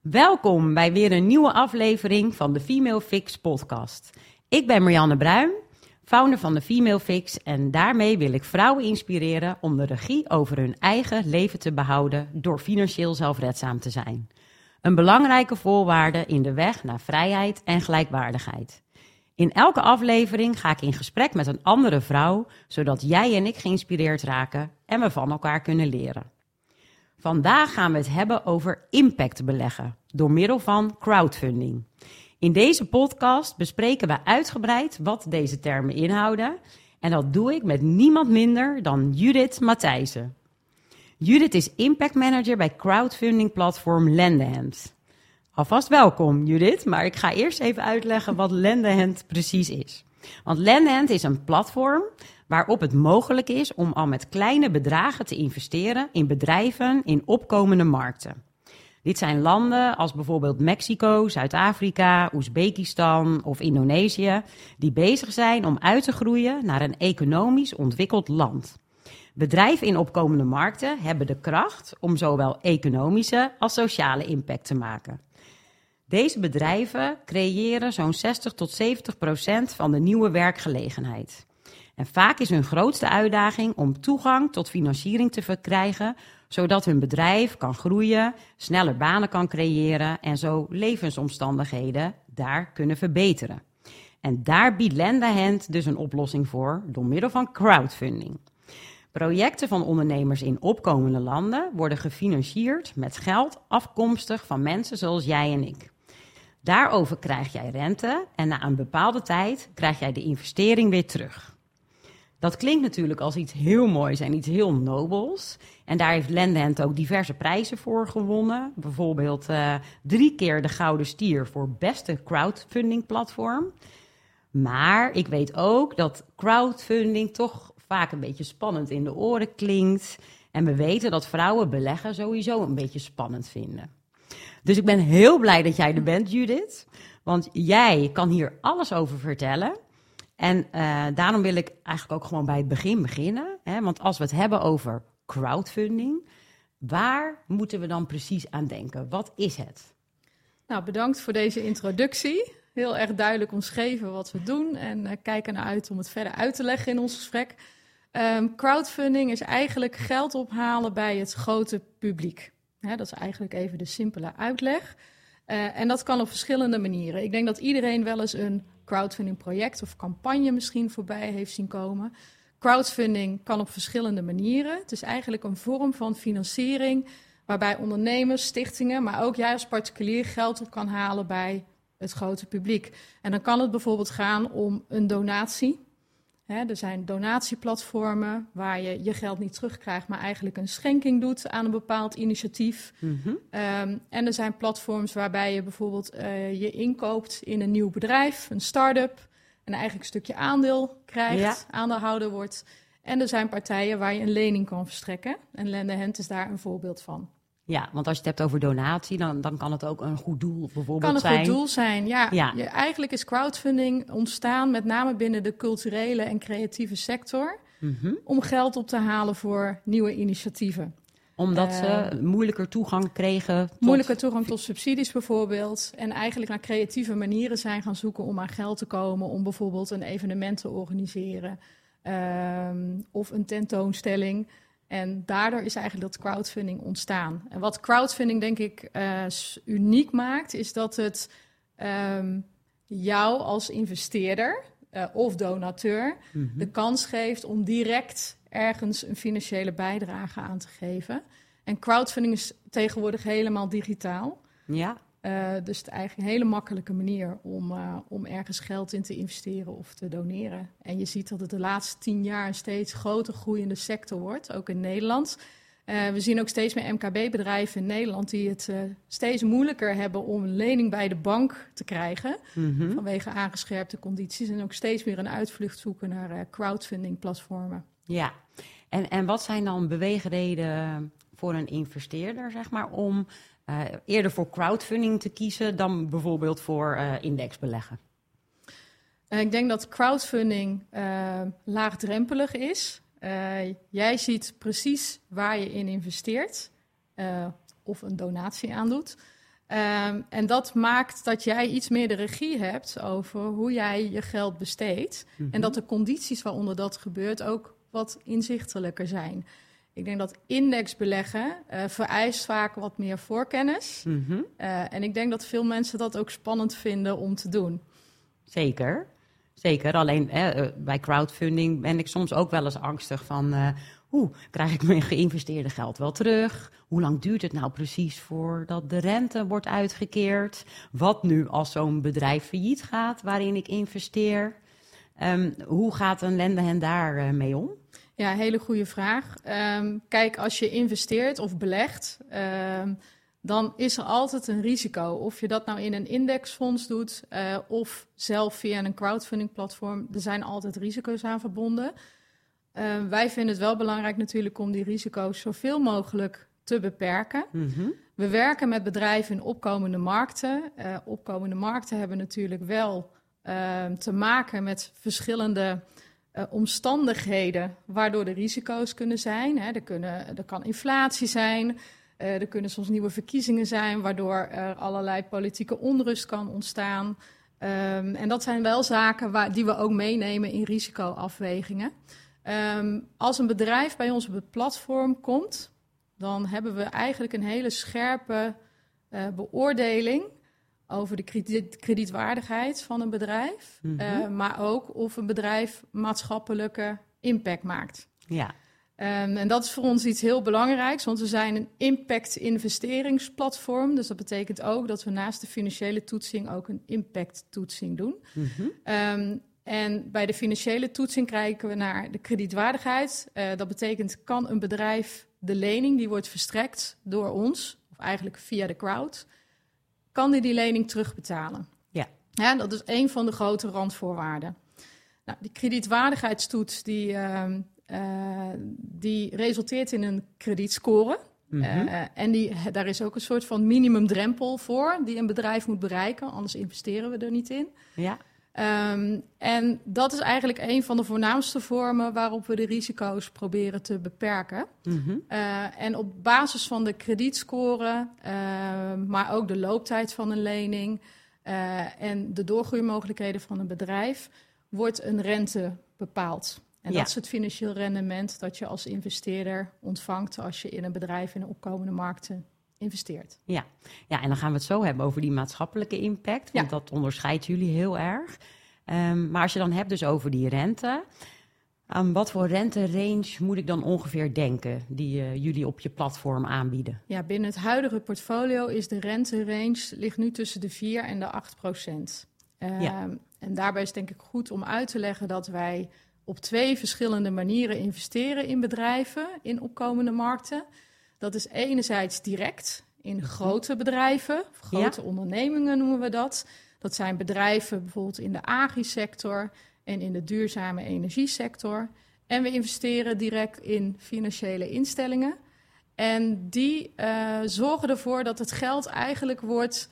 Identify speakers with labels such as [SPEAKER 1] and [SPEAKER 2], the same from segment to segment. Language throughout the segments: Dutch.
[SPEAKER 1] Welkom bij weer een nieuwe aflevering van de Female Fix podcast. Ik ben Marianne Bruin, founder van de Female Fix en daarmee wil ik vrouwen inspireren om de regie over hun eigen leven te behouden door financieel zelfredzaam te zijn. Een belangrijke voorwaarde in de weg naar vrijheid en gelijkwaardigheid. In elke aflevering ga ik in gesprek met een andere vrouw, zodat jij en ik geïnspireerd raken en we van elkaar kunnen leren. Vandaag gaan we het hebben over impact beleggen door middel van crowdfunding. In deze podcast bespreken we uitgebreid wat deze termen inhouden. En dat doe ik met niemand minder dan Judith Matthijssen. Judith is impact manager bij crowdfunding platform Lendehand. Alvast welkom Judith, maar ik ga eerst even uitleggen wat Lendehand precies is. Want Lendehand is een platform waarop het mogelijk is om al met kleine bedragen te investeren in bedrijven in opkomende markten. Dit zijn landen als bijvoorbeeld Mexico, Zuid-Afrika, Oezbekistan of Indonesië, die bezig zijn om uit te groeien naar een economisch ontwikkeld land. Bedrijven in opkomende markten hebben de kracht om zowel economische als sociale impact te maken. Deze bedrijven creëren zo'n 60 tot 70 procent van de nieuwe werkgelegenheid. En vaak is hun grootste uitdaging om toegang tot financiering te verkrijgen, zodat hun bedrijf kan groeien, sneller banen kan creëren en zo levensomstandigheden daar kunnen verbeteren. En daar biedt Lendahand dus een oplossing voor door middel van crowdfunding. Projecten van ondernemers in opkomende landen worden gefinancierd met geld afkomstig van mensen zoals jij en ik. Daarover krijg jij rente en na een bepaalde tijd krijg jij de investering weer terug. Dat klinkt natuurlijk als iets heel moois en iets heel nobels. En daar heeft Lendent ook diverse prijzen voor gewonnen. Bijvoorbeeld uh, drie keer de Gouden Stier voor beste crowdfunding platform. Maar ik weet ook dat crowdfunding toch vaak een beetje spannend in de oren klinkt. En we weten dat vrouwen beleggen sowieso een beetje spannend vinden. Dus ik ben heel blij dat jij er bent, Judith. Want jij kan hier alles over vertellen. En uh, daarom wil ik eigenlijk ook gewoon bij het begin beginnen. Hè? Want als we het hebben over crowdfunding, waar moeten we dan precies aan denken? Wat is het?
[SPEAKER 2] Nou, bedankt voor deze introductie. Heel erg duidelijk omschreven wat we doen en uh, kijken naar uit om het verder uit te leggen in ons gesprek. Um, crowdfunding is eigenlijk geld ophalen bij het grote publiek. Dat is eigenlijk even de simpele uitleg. Uh, en dat kan op verschillende manieren. Ik denk dat iedereen wel eens een crowdfunding project of campagne misschien voorbij heeft zien komen. Crowdfunding kan op verschillende manieren. Het is eigenlijk een vorm van financiering waarbij ondernemers, stichtingen, maar ook jij als particulier geld op kan halen bij het grote publiek. En dan kan het bijvoorbeeld gaan om een donatie er zijn donatieplatformen waar je je geld niet terugkrijgt, maar eigenlijk een schenking doet aan een bepaald initiatief. Mm -hmm. um, en er zijn platforms waarbij je bijvoorbeeld uh, je inkoopt in een nieuw bedrijf, een start-up, en eigenlijk een stukje aandeel krijgt, ja. aandeelhouder wordt. En er zijn partijen waar je een lening kan verstrekken. En Lendehand is daar een voorbeeld van.
[SPEAKER 1] Ja, want als je het hebt over donatie, dan, dan kan het ook een goed doel bijvoorbeeld
[SPEAKER 2] zijn.
[SPEAKER 1] Kan
[SPEAKER 2] een goed doel zijn, ja. eigenlijk is crowdfunding ontstaan met name binnen de culturele en creatieve sector... Mm -hmm. om geld op te halen voor nieuwe initiatieven.
[SPEAKER 1] Omdat ze uh, moeilijker toegang kregen tot...
[SPEAKER 2] Moeilijker toegang tot subsidies bijvoorbeeld. En eigenlijk naar creatieve manieren zijn gaan zoeken om aan geld te komen... om bijvoorbeeld een evenement te organiseren um, of een tentoonstelling... En daardoor is eigenlijk dat crowdfunding ontstaan. En wat crowdfunding denk ik uh, uniek maakt, is dat het um, jou als investeerder uh, of donateur mm -hmm. de kans geeft om direct ergens een financiële bijdrage aan te geven. En crowdfunding is tegenwoordig helemaal digitaal.
[SPEAKER 1] Ja.
[SPEAKER 2] Uh, dus het is eigenlijk een hele makkelijke manier om, uh, om ergens geld in te investeren of te doneren. En je ziet dat het de laatste tien jaar een steeds groter groeiende sector wordt, ook in Nederland. Uh, we zien ook steeds meer MKB-bedrijven in Nederland die het steeds moeilijker hebben om een lening bij de bank te krijgen. Mm -hmm. Vanwege aangescherpte condities. En ook steeds meer een uitvlucht zoeken naar crowdfunding-platformen.
[SPEAKER 1] Ja, en, en wat zijn dan beweegreden voor een investeerder, zeg maar, om uh, eerder voor crowdfunding te kiezen dan bijvoorbeeld voor uh, indexbeleggen?
[SPEAKER 2] Uh, ik denk dat crowdfunding laagdrempelig is. jij ziet precies waar je in investeert of een donatie aandoet. Ehm, en dat maakt dat jij iets meer de regie hebt over hoe jij je geld besteedt. En dat de condities waaronder dat gebeurt ook wat inzichtelijker zijn. Ik denk dat indexbeleggen uh, vereist vaak wat meer voorkennis. Uh, en ik denk dat veel mensen dat ook spannend vinden om te doen.
[SPEAKER 1] Zeker. Zeker. Alleen eh, bij crowdfunding ben ik soms ook wel eens angstig van uh, hoe krijg ik mijn geïnvesteerde geld wel terug? Hoe lang duurt het nou precies voordat de rente wordt uitgekeerd? Wat nu als zo'n bedrijf failliet gaat waarin ik investeer? Um, hoe gaat een lender daar uh, mee om?
[SPEAKER 2] Ja, hele goede vraag. Um, kijk, als je investeert of belegt, um, dan is er altijd een risico. Of je dat nou in een indexfonds doet uh, of zelf via een crowdfunding platform, er zijn altijd risico's aan verbonden. Uh, wij vinden het wel belangrijk natuurlijk om die risico's zoveel mogelijk te beperken. Mm-hmm. We werken met bedrijven in opkomende markten. Uh, opkomende markten hebben natuurlijk wel te maken met verschillende uh, omstandigheden waardoor er risico's kunnen zijn. Hè. Er, kunnen, er kan inflatie zijn, uh, er kunnen soms nieuwe verkiezingen zijn, waardoor er allerlei politieke onrust kan ontstaan. Um, en dat zijn wel zaken waar, die we ook meenemen in risicoafwegingen. Um, als een bedrijf bij ons op het platform komt, dan hebben we eigenlijk een hele scherpe uh, beoordeling over de krediet, kredietwaardigheid van een bedrijf, mm -hmm. uh, maar ook of een bedrijf maatschappelijke impact maakt.
[SPEAKER 1] Ja.
[SPEAKER 2] Um, en dat is voor ons iets heel belangrijks, want we zijn een impact-investeringsplatform. Dus dat betekent ook dat we naast de financiële toetsing ook een impact-toetsing doen. Mm -hmm. um, en bij de financiële toetsing kijken we naar de kredietwaardigheid. Uh, dat betekent, kan een bedrijf de lening die wordt verstrekt door ons, of eigenlijk via de crowd, kan die die lening terugbetalen.
[SPEAKER 1] Ja.
[SPEAKER 2] ja dat is een van de grote randvoorwaarden. Nou, die kredietwaardigheidstoets die, uh, uh, die resulteert in een kredietscore. Mm -hmm. uh, en die, daar is ook een soort van minimumdrempel voor die een bedrijf moet bereiken, anders investeren we er niet in.
[SPEAKER 1] Ja.
[SPEAKER 2] Um, en dat is eigenlijk een van de voornaamste vormen waarop we de risico's proberen te beperken. Mm -hmm. uh, en op basis van de kredietscore, uh, maar ook de looptijd van een lening uh, en de doorgroeimogelijkheden van een bedrijf, wordt een rente bepaald. En ja. dat is het financieel rendement dat je als investeerder ontvangt als je in een bedrijf in opkomende markten investeert.
[SPEAKER 1] Ja. ja, en dan gaan we het zo hebben over die maatschappelijke impact. Want ja. dat onderscheidt jullie heel erg. Um, maar als je dan hebt dus over die rente. Aan wat voor renterange moet ik dan ongeveer denken die uh, jullie op je platform aanbieden?
[SPEAKER 2] Ja, binnen het huidige portfolio is de renterange ligt nu tussen de 4 en de 8 procent. Ja. En daarbij is denk ik goed om uit te leggen dat wij op twee verschillende manieren investeren in bedrijven in opkomende markten. Dat is enerzijds direct in grote bedrijven, grote ja. ondernemingen noemen we dat. Dat zijn bedrijven bijvoorbeeld in de agri-sector en in de duurzame energiesector. En we investeren direct in financiële instellingen. En die uh, zorgen ervoor dat het geld eigenlijk wordt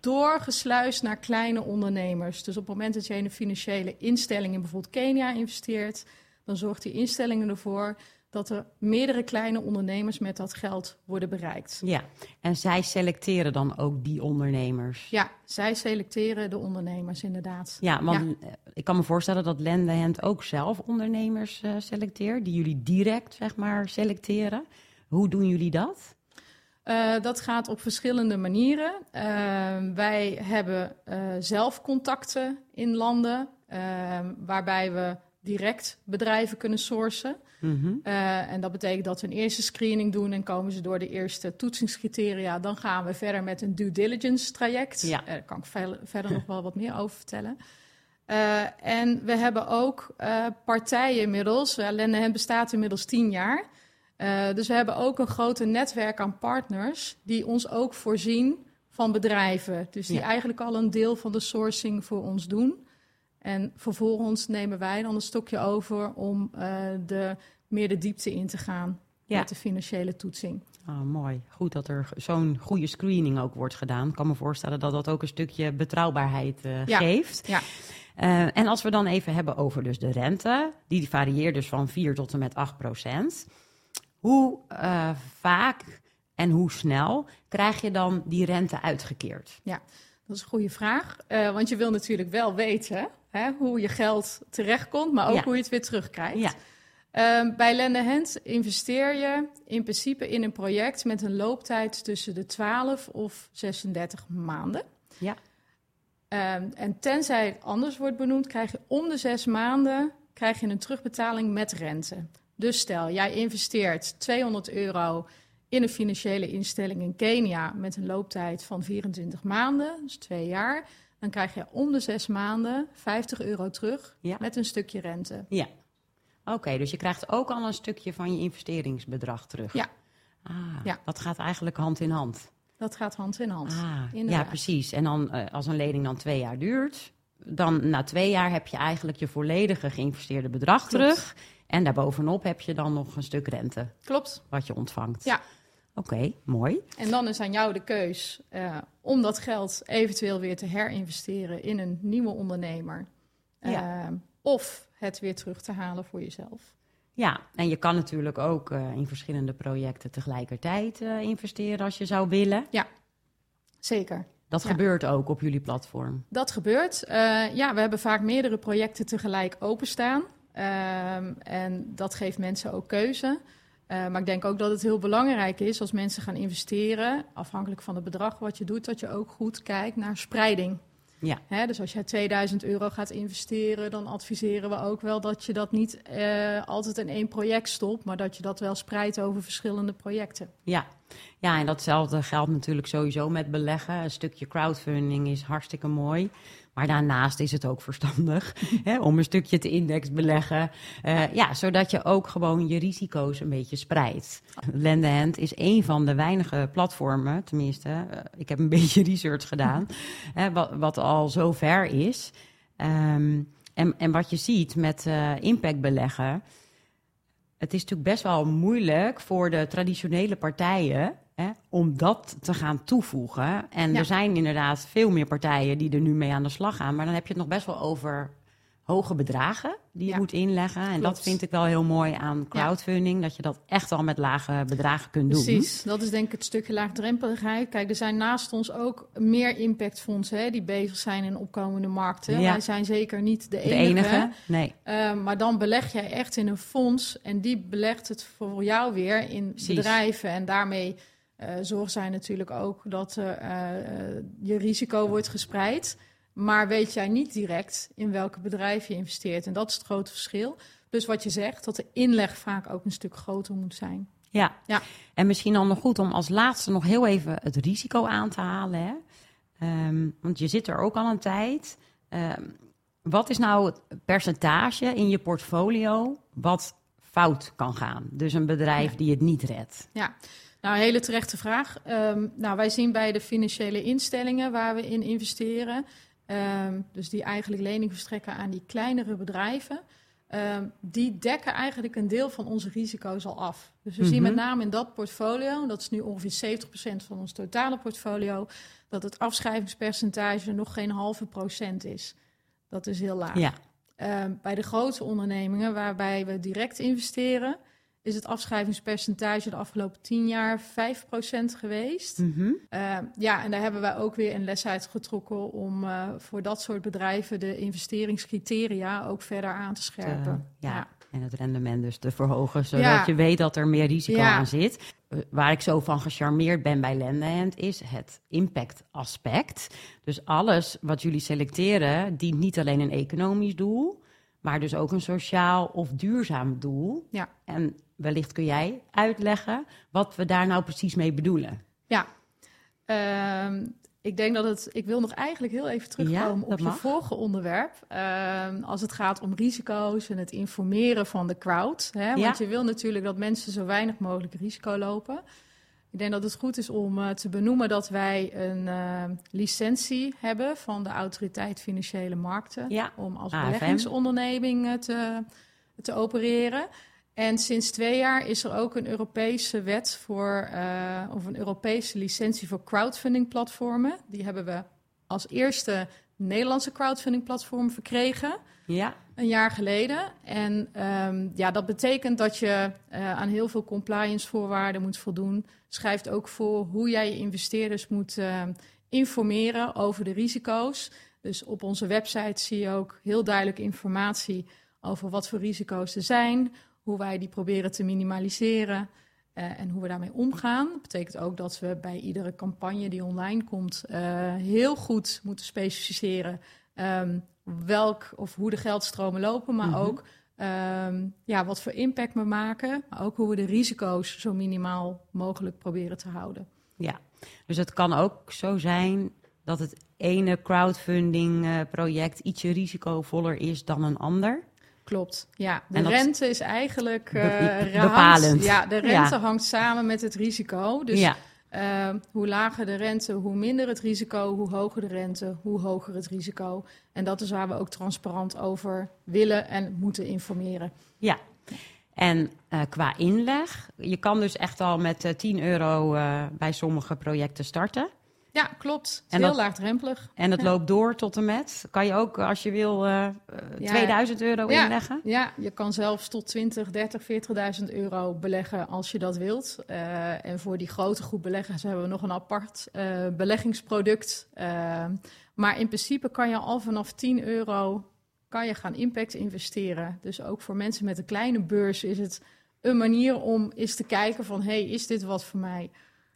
[SPEAKER 2] doorgesluist naar kleine ondernemers. Dus op het moment dat je in een financiële instelling in bijvoorbeeld Kenia investeert, dan zorgt die instelling ervoor dat er meerdere kleine ondernemers met dat geld worden bereikt.
[SPEAKER 1] Ja, en zij selecteren dan ook die ondernemers?
[SPEAKER 2] Ja, zij selecteren de ondernemers inderdaad.
[SPEAKER 1] Ja, want ja. ik kan me voorstellen dat Lendehand ook zelf ondernemers uh, selecteert, die jullie direct zeg maar selecteren. Hoe doen jullie dat?
[SPEAKER 2] Uh, dat gaat op verschillende manieren. Uh, wij hebben zelf contacten in landen waarbij we direct bedrijven kunnen sourcen. Mm -hmm. uh, en dat betekent dat we een eerste screening doen en komen ze door de eerste toetsingscriteria. Dan gaan we verder met een due diligence traject.
[SPEAKER 1] Ja.
[SPEAKER 2] Uh, daar kan ik ver verder nog wel wat meer over vertellen. Uh, en we hebben ook partijen inmiddels. Lennehem bestaat inmiddels tien jaar. dus we hebben ook een grote netwerk aan partners die ons ook voorzien van bedrijven. Dus die ja. eigenlijk al een deel van de sourcing voor ons doen. En vervolgens nemen wij dan een stokje over om uh, de, meer de diepte in te gaan ja. met de financiële toetsing.
[SPEAKER 1] Oh, mooi. Goed dat er zo'n goede screening ook wordt gedaan. Ik kan me voorstellen dat dat ook een stukje betrouwbaarheid uh,
[SPEAKER 2] ja.
[SPEAKER 1] geeft.
[SPEAKER 2] Ja.
[SPEAKER 1] Uh, en als we dan even hebben over dus de rente, die varieert dus van 4 tot en met 8 procent. Hoe vaak En hoe snel krijg je dan die rente uitgekeerd?
[SPEAKER 2] Ja, dat is een goede vraag. Uh, want je wil natuurlijk wel weten hè, hoe je geld terechtkomt, maar ook
[SPEAKER 1] Ja.
[SPEAKER 2] hoe je het weer terugkrijgt.
[SPEAKER 1] Ja.
[SPEAKER 2] Ehm, bij Lende Hand investeer je in principe in een project met een looptijd tussen de 12 of 36 maanden.
[SPEAKER 1] Ja.
[SPEAKER 2] Ehm, en tenzij het anders wordt benoemd, krijg je om de zes maanden krijg je een terugbetaling met rente. Dus stel, jij investeert 200 euro in een financiële instelling in Kenia met een looptijd van 24 maanden, dus twee jaar. Dan krijg je om de zes maanden 50 euro terug
[SPEAKER 1] Ja.
[SPEAKER 2] met een stukje rente.
[SPEAKER 1] Ja. Oké, dus je krijgt ook al een stukje van je investeringsbedrag terug.
[SPEAKER 2] Ja.
[SPEAKER 1] Ah,
[SPEAKER 2] Ja.
[SPEAKER 1] Dat gaat eigenlijk hand in hand.
[SPEAKER 2] Dat gaat hand in hand.
[SPEAKER 1] Ah, ja, precies. En dan eh, als een lening dan twee jaar duurt, dan na twee jaar heb je eigenlijk je volledige geïnvesteerde bedrag
[SPEAKER 2] Klopt.
[SPEAKER 1] terug. En daarbovenop heb je dan nog een stuk rente
[SPEAKER 2] Klopt.
[SPEAKER 1] wat je ontvangt.
[SPEAKER 2] Ja.
[SPEAKER 1] Oké, mooi.
[SPEAKER 2] En dan is aan jou de keus eh, om dat geld eventueel weer te herinvesteren in een nieuwe ondernemer.
[SPEAKER 1] Ja.
[SPEAKER 2] Eh, of het weer terug te halen voor jezelf.
[SPEAKER 1] Ja, en je kan natuurlijk ook eh, in verschillende projecten tegelijkertijd investeren als je zou willen.
[SPEAKER 2] Zeker.
[SPEAKER 1] Dat
[SPEAKER 2] Ja.
[SPEAKER 1] gebeurt ook op jullie platform.
[SPEAKER 2] Dat gebeurt. Ja, we hebben vaak meerdere projecten tegelijk openstaan. Ehm, en dat geeft mensen ook keuze. Eh, maar ik denk ook dat het heel belangrijk is als mensen gaan investeren, afhankelijk van het bedrag wat je doet, dat je ook goed kijkt naar spreiding.
[SPEAKER 1] Ja.
[SPEAKER 2] Hè, dus als jij 2000 euro gaat investeren, dan adviseren we ook wel dat je dat niet eh, altijd in één project stopt, maar dat je dat wel spreidt over verschillende projecten.
[SPEAKER 1] Ja. ja, en datzelfde geldt natuurlijk sowieso met beleggen. Een stukje crowdfunding is hartstikke mooi. Maar daarnaast is het ook verstandig hè, om een stukje te indexbeleggen. Eh, ja, zodat je ook gewoon je risico's een beetje spreidt. Lendehand is een van de weinige platformen, tenminste, eh, ik heb een beetje research gedaan, hè, wat, wat al zo ver is. Ehm, en, en wat je ziet met eh impact beleggen, het is natuurlijk best wel moeilijk voor de traditionele partijen hè, om dat te gaan toevoegen. En
[SPEAKER 2] Ja.
[SPEAKER 1] er zijn inderdaad veel meer partijen die er nu mee aan de slag gaan. Maar dan heb je het nog best wel over hoge bedragen die je
[SPEAKER 2] Ja.
[SPEAKER 1] moet inleggen. En
[SPEAKER 2] Klopt.
[SPEAKER 1] dat vind ik wel heel mooi aan crowdfunding. Dat je dat echt al met lage bedragen kunt doen.
[SPEAKER 2] Precies, dat is denk ik het stukje laagdrempeligheid. Kijk, er zijn naast ons ook meer impactfondsen hè, die bezig zijn in opkomende markten.
[SPEAKER 1] Ja.
[SPEAKER 2] Wij zijn zeker niet de
[SPEAKER 1] De
[SPEAKER 2] enige.
[SPEAKER 1] enige? Nee.
[SPEAKER 2] Eh, maar dan beleg jij echt in een fonds en die belegt het voor jou weer in
[SPEAKER 1] Precies.
[SPEAKER 2] bedrijven. En daarmee eh zorgen zij natuurlijk ook dat eh, je risico wordt gespreid. Maar weet jij niet direct in welke bedrijf je investeert. En dat is het grote verschil. Dus wat je zegt, dat de inleg vaak ook een stuk groter moet zijn.
[SPEAKER 1] Ja.
[SPEAKER 2] Ja.
[SPEAKER 1] en misschien dan nog goed om als laatste nog heel even het risico aan te halen. Hè? Ehm, want je zit er ook al een tijd. Ehm, wat is nou het percentage in je portfolio wat fout kan gaan? Dus een bedrijf
[SPEAKER 2] Ja.
[SPEAKER 1] die het niet redt.
[SPEAKER 2] Ja, nou, een hele terechte vraag. Ehm, nou, wij zien bij de financiële instellingen waar we in investeren, ehm, dus die eigenlijk lening verstrekken aan die kleinere bedrijven, ehm, die dekken eigenlijk een deel van onze risico's al af. Dus we zien
[SPEAKER 1] Mhm.
[SPEAKER 2] met name in dat portfolio, dat is nu ongeveer 70% van ons totale portfolio, dat het afschrijvingspercentage nog geen halve procent is. Dat is heel laag.
[SPEAKER 1] Ja,
[SPEAKER 2] bij de grote ondernemingen waarbij we direct investeren, is het afschrijvingspercentage de afgelopen 10 jaar 5% geweest.
[SPEAKER 1] Mhm.
[SPEAKER 2] Ehm, ja, en daar hebben wij ook weer een les uit getrokken om eh, voor dat soort bedrijven de investeringscriteria ook verder aan te scherpen.
[SPEAKER 1] Ja.
[SPEAKER 2] Ja.
[SPEAKER 1] En het rendement dus te verhogen, zodat
[SPEAKER 2] Ja.
[SPEAKER 1] je weet dat er meer risico
[SPEAKER 2] Ja.
[SPEAKER 1] aan zit. Eh, Waar ik zo van gecharmeerd ben bij Lendehand is het impact aspect. Dus alles wat jullie selecteren dient niet alleen een economisch doel, maar dus ook een sociaal of duurzaam doel.
[SPEAKER 2] Ja.
[SPEAKER 1] En wellicht kun jij uitleggen wat we daar nou precies mee bedoelen.
[SPEAKER 2] Ja, Ehm, ik denk dat het. Ik wil nog eigenlijk heel even terugkomen
[SPEAKER 1] Ja,
[SPEAKER 2] op
[SPEAKER 1] dat
[SPEAKER 2] je
[SPEAKER 1] mag.
[SPEAKER 2] vorige onderwerp. Ehm, als het gaat om risico's en het informeren van de crowd. Hè? Want
[SPEAKER 1] Ja.
[SPEAKER 2] je wil natuurlijk dat mensen zo weinig mogelijk risico lopen. Ik denk dat het goed is om eh, te benoemen dat wij een eh, licentie hebben van de Autoriteit Financiële Markten.
[SPEAKER 1] Ja,
[SPEAKER 2] Om als beleggingsonderneming eh, te, te opereren. En sinds twee jaar is er ook een Europese wet voor, eh, of een Europese licentie voor crowdfunding platformen. Die hebben we als eerste Nederlandse crowdfunding platform verkregen.
[SPEAKER 1] Ja,
[SPEAKER 2] een jaar geleden. En ehm, ja, dat betekent dat je uh, aan heel veel compliance voorwaarden moet voldoen. Schrijft ook voor hoe jij je investeerders moet uh, informeren over de risico's. Dus op onze website zie je ook heel duidelijk informatie over wat voor risico's er zijn, hoe wij die proberen te minimaliseren uh, en hoe we daarmee omgaan. Dat betekent ook dat we bij iedere campagne die online komt heel goed moeten specificeren um, welk of hoe de geldstromen lopen, maar mm -hmm. ook um, ja, wat voor impact we maken, maar ook hoe we de risico's zo minimaal mogelijk proberen te houden.
[SPEAKER 1] Ja, dus het kan ook zo zijn dat het ene crowdfunding uh, project ietsje risicovoller is dan een ander.
[SPEAKER 2] Klopt, ja. De dat... rente is eigenlijk uh,
[SPEAKER 1] be bepalend.
[SPEAKER 2] Hangt, ja, de rente ja. hangt samen met het risico. Dus ja. Uh, hoe lager de rente, hoe minder het risico. Hoe hoger de rente, hoe hoger het risico. En dat is waar we ook transparant over willen en moeten informeren.
[SPEAKER 1] Ja, en uh, qua inleg, je kan dus echt al met uh, 10 euro uh, bij sommige projecten starten.
[SPEAKER 2] Ja, klopt. Het is en heel dat, laagdrempelig.
[SPEAKER 1] En het
[SPEAKER 2] ja.
[SPEAKER 1] loopt door tot en met. Kan je ook, als je wil, uh, ja. 2000 euro
[SPEAKER 2] ja.
[SPEAKER 1] inleggen?
[SPEAKER 2] Ja, je kan zelfs tot 20, 30, 40.000 euro beleggen als je dat wilt. Uh, en voor die grote groep beleggers hebben we nog een apart uh, beleggingsproduct. maar in principe kan je al vanaf 10 euro kan je gaan impact investeren. Dus ook voor mensen met een kleine beurs is het een manier om eens te kijken van... hey, is dit wat voor mij?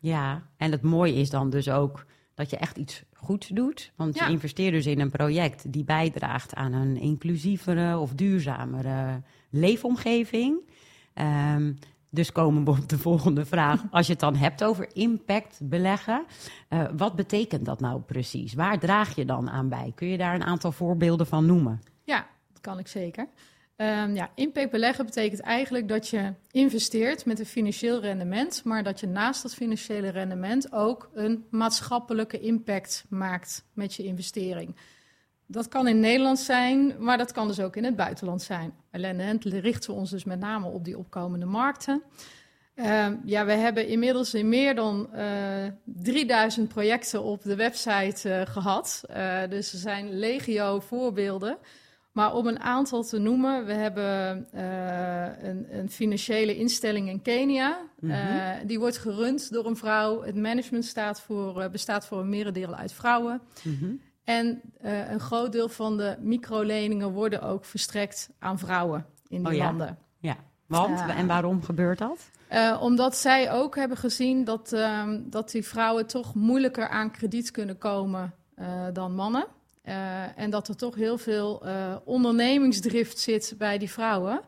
[SPEAKER 1] Ja, en het mooie is dan dus ook dat je echt iets goeds doet. Want ja. je investeert dus in een project die bijdraagt aan een inclusievere of duurzamere leefomgeving. Um, dus komen we op de volgende vraag. Als je het dan hebt over impact beleggen, uh, wat betekent dat nou precies? Waar draag je dan aan bij? Kun je daar een aantal voorbeelden van noemen?
[SPEAKER 2] Ja, dat kan ik zeker. Um, ja, impact beleggen betekent eigenlijk dat je investeert met een financieel rendement, maar dat je naast dat financiële rendement ook een maatschappelijke impact maakt met je investering. Dat kan in Nederland zijn, maar dat kan dus ook in het buitenland zijn. Alleen richten we ons dus met name op die opkomende markten. Uh, ja, we hebben inmiddels in meer dan uh, 3000 projecten op de website uh, gehad. Uh, dus er zijn legio voorbeelden. Maar om een aantal te noemen, we hebben uh, een, een, financiële instelling in Kenia. Mm -hmm. uh, die wordt gerund door een vrouw. Het management staat voor, uh, bestaat voor een merendeel uit vrouwen. Mm -hmm. En een groot deel van de microleningen worden ook verstrekt aan vrouwen in die
[SPEAKER 1] oh, ja?
[SPEAKER 2] landen.
[SPEAKER 1] Ja, want en waarom gebeurt dat?
[SPEAKER 2] omdat zij ook hebben gezien dat, um, dat die vrouwen toch moeilijker aan krediet kunnen komen dan mannen. Uh, en dat er toch heel veel uh, ondernemingsdrift zit bij die vrouwen.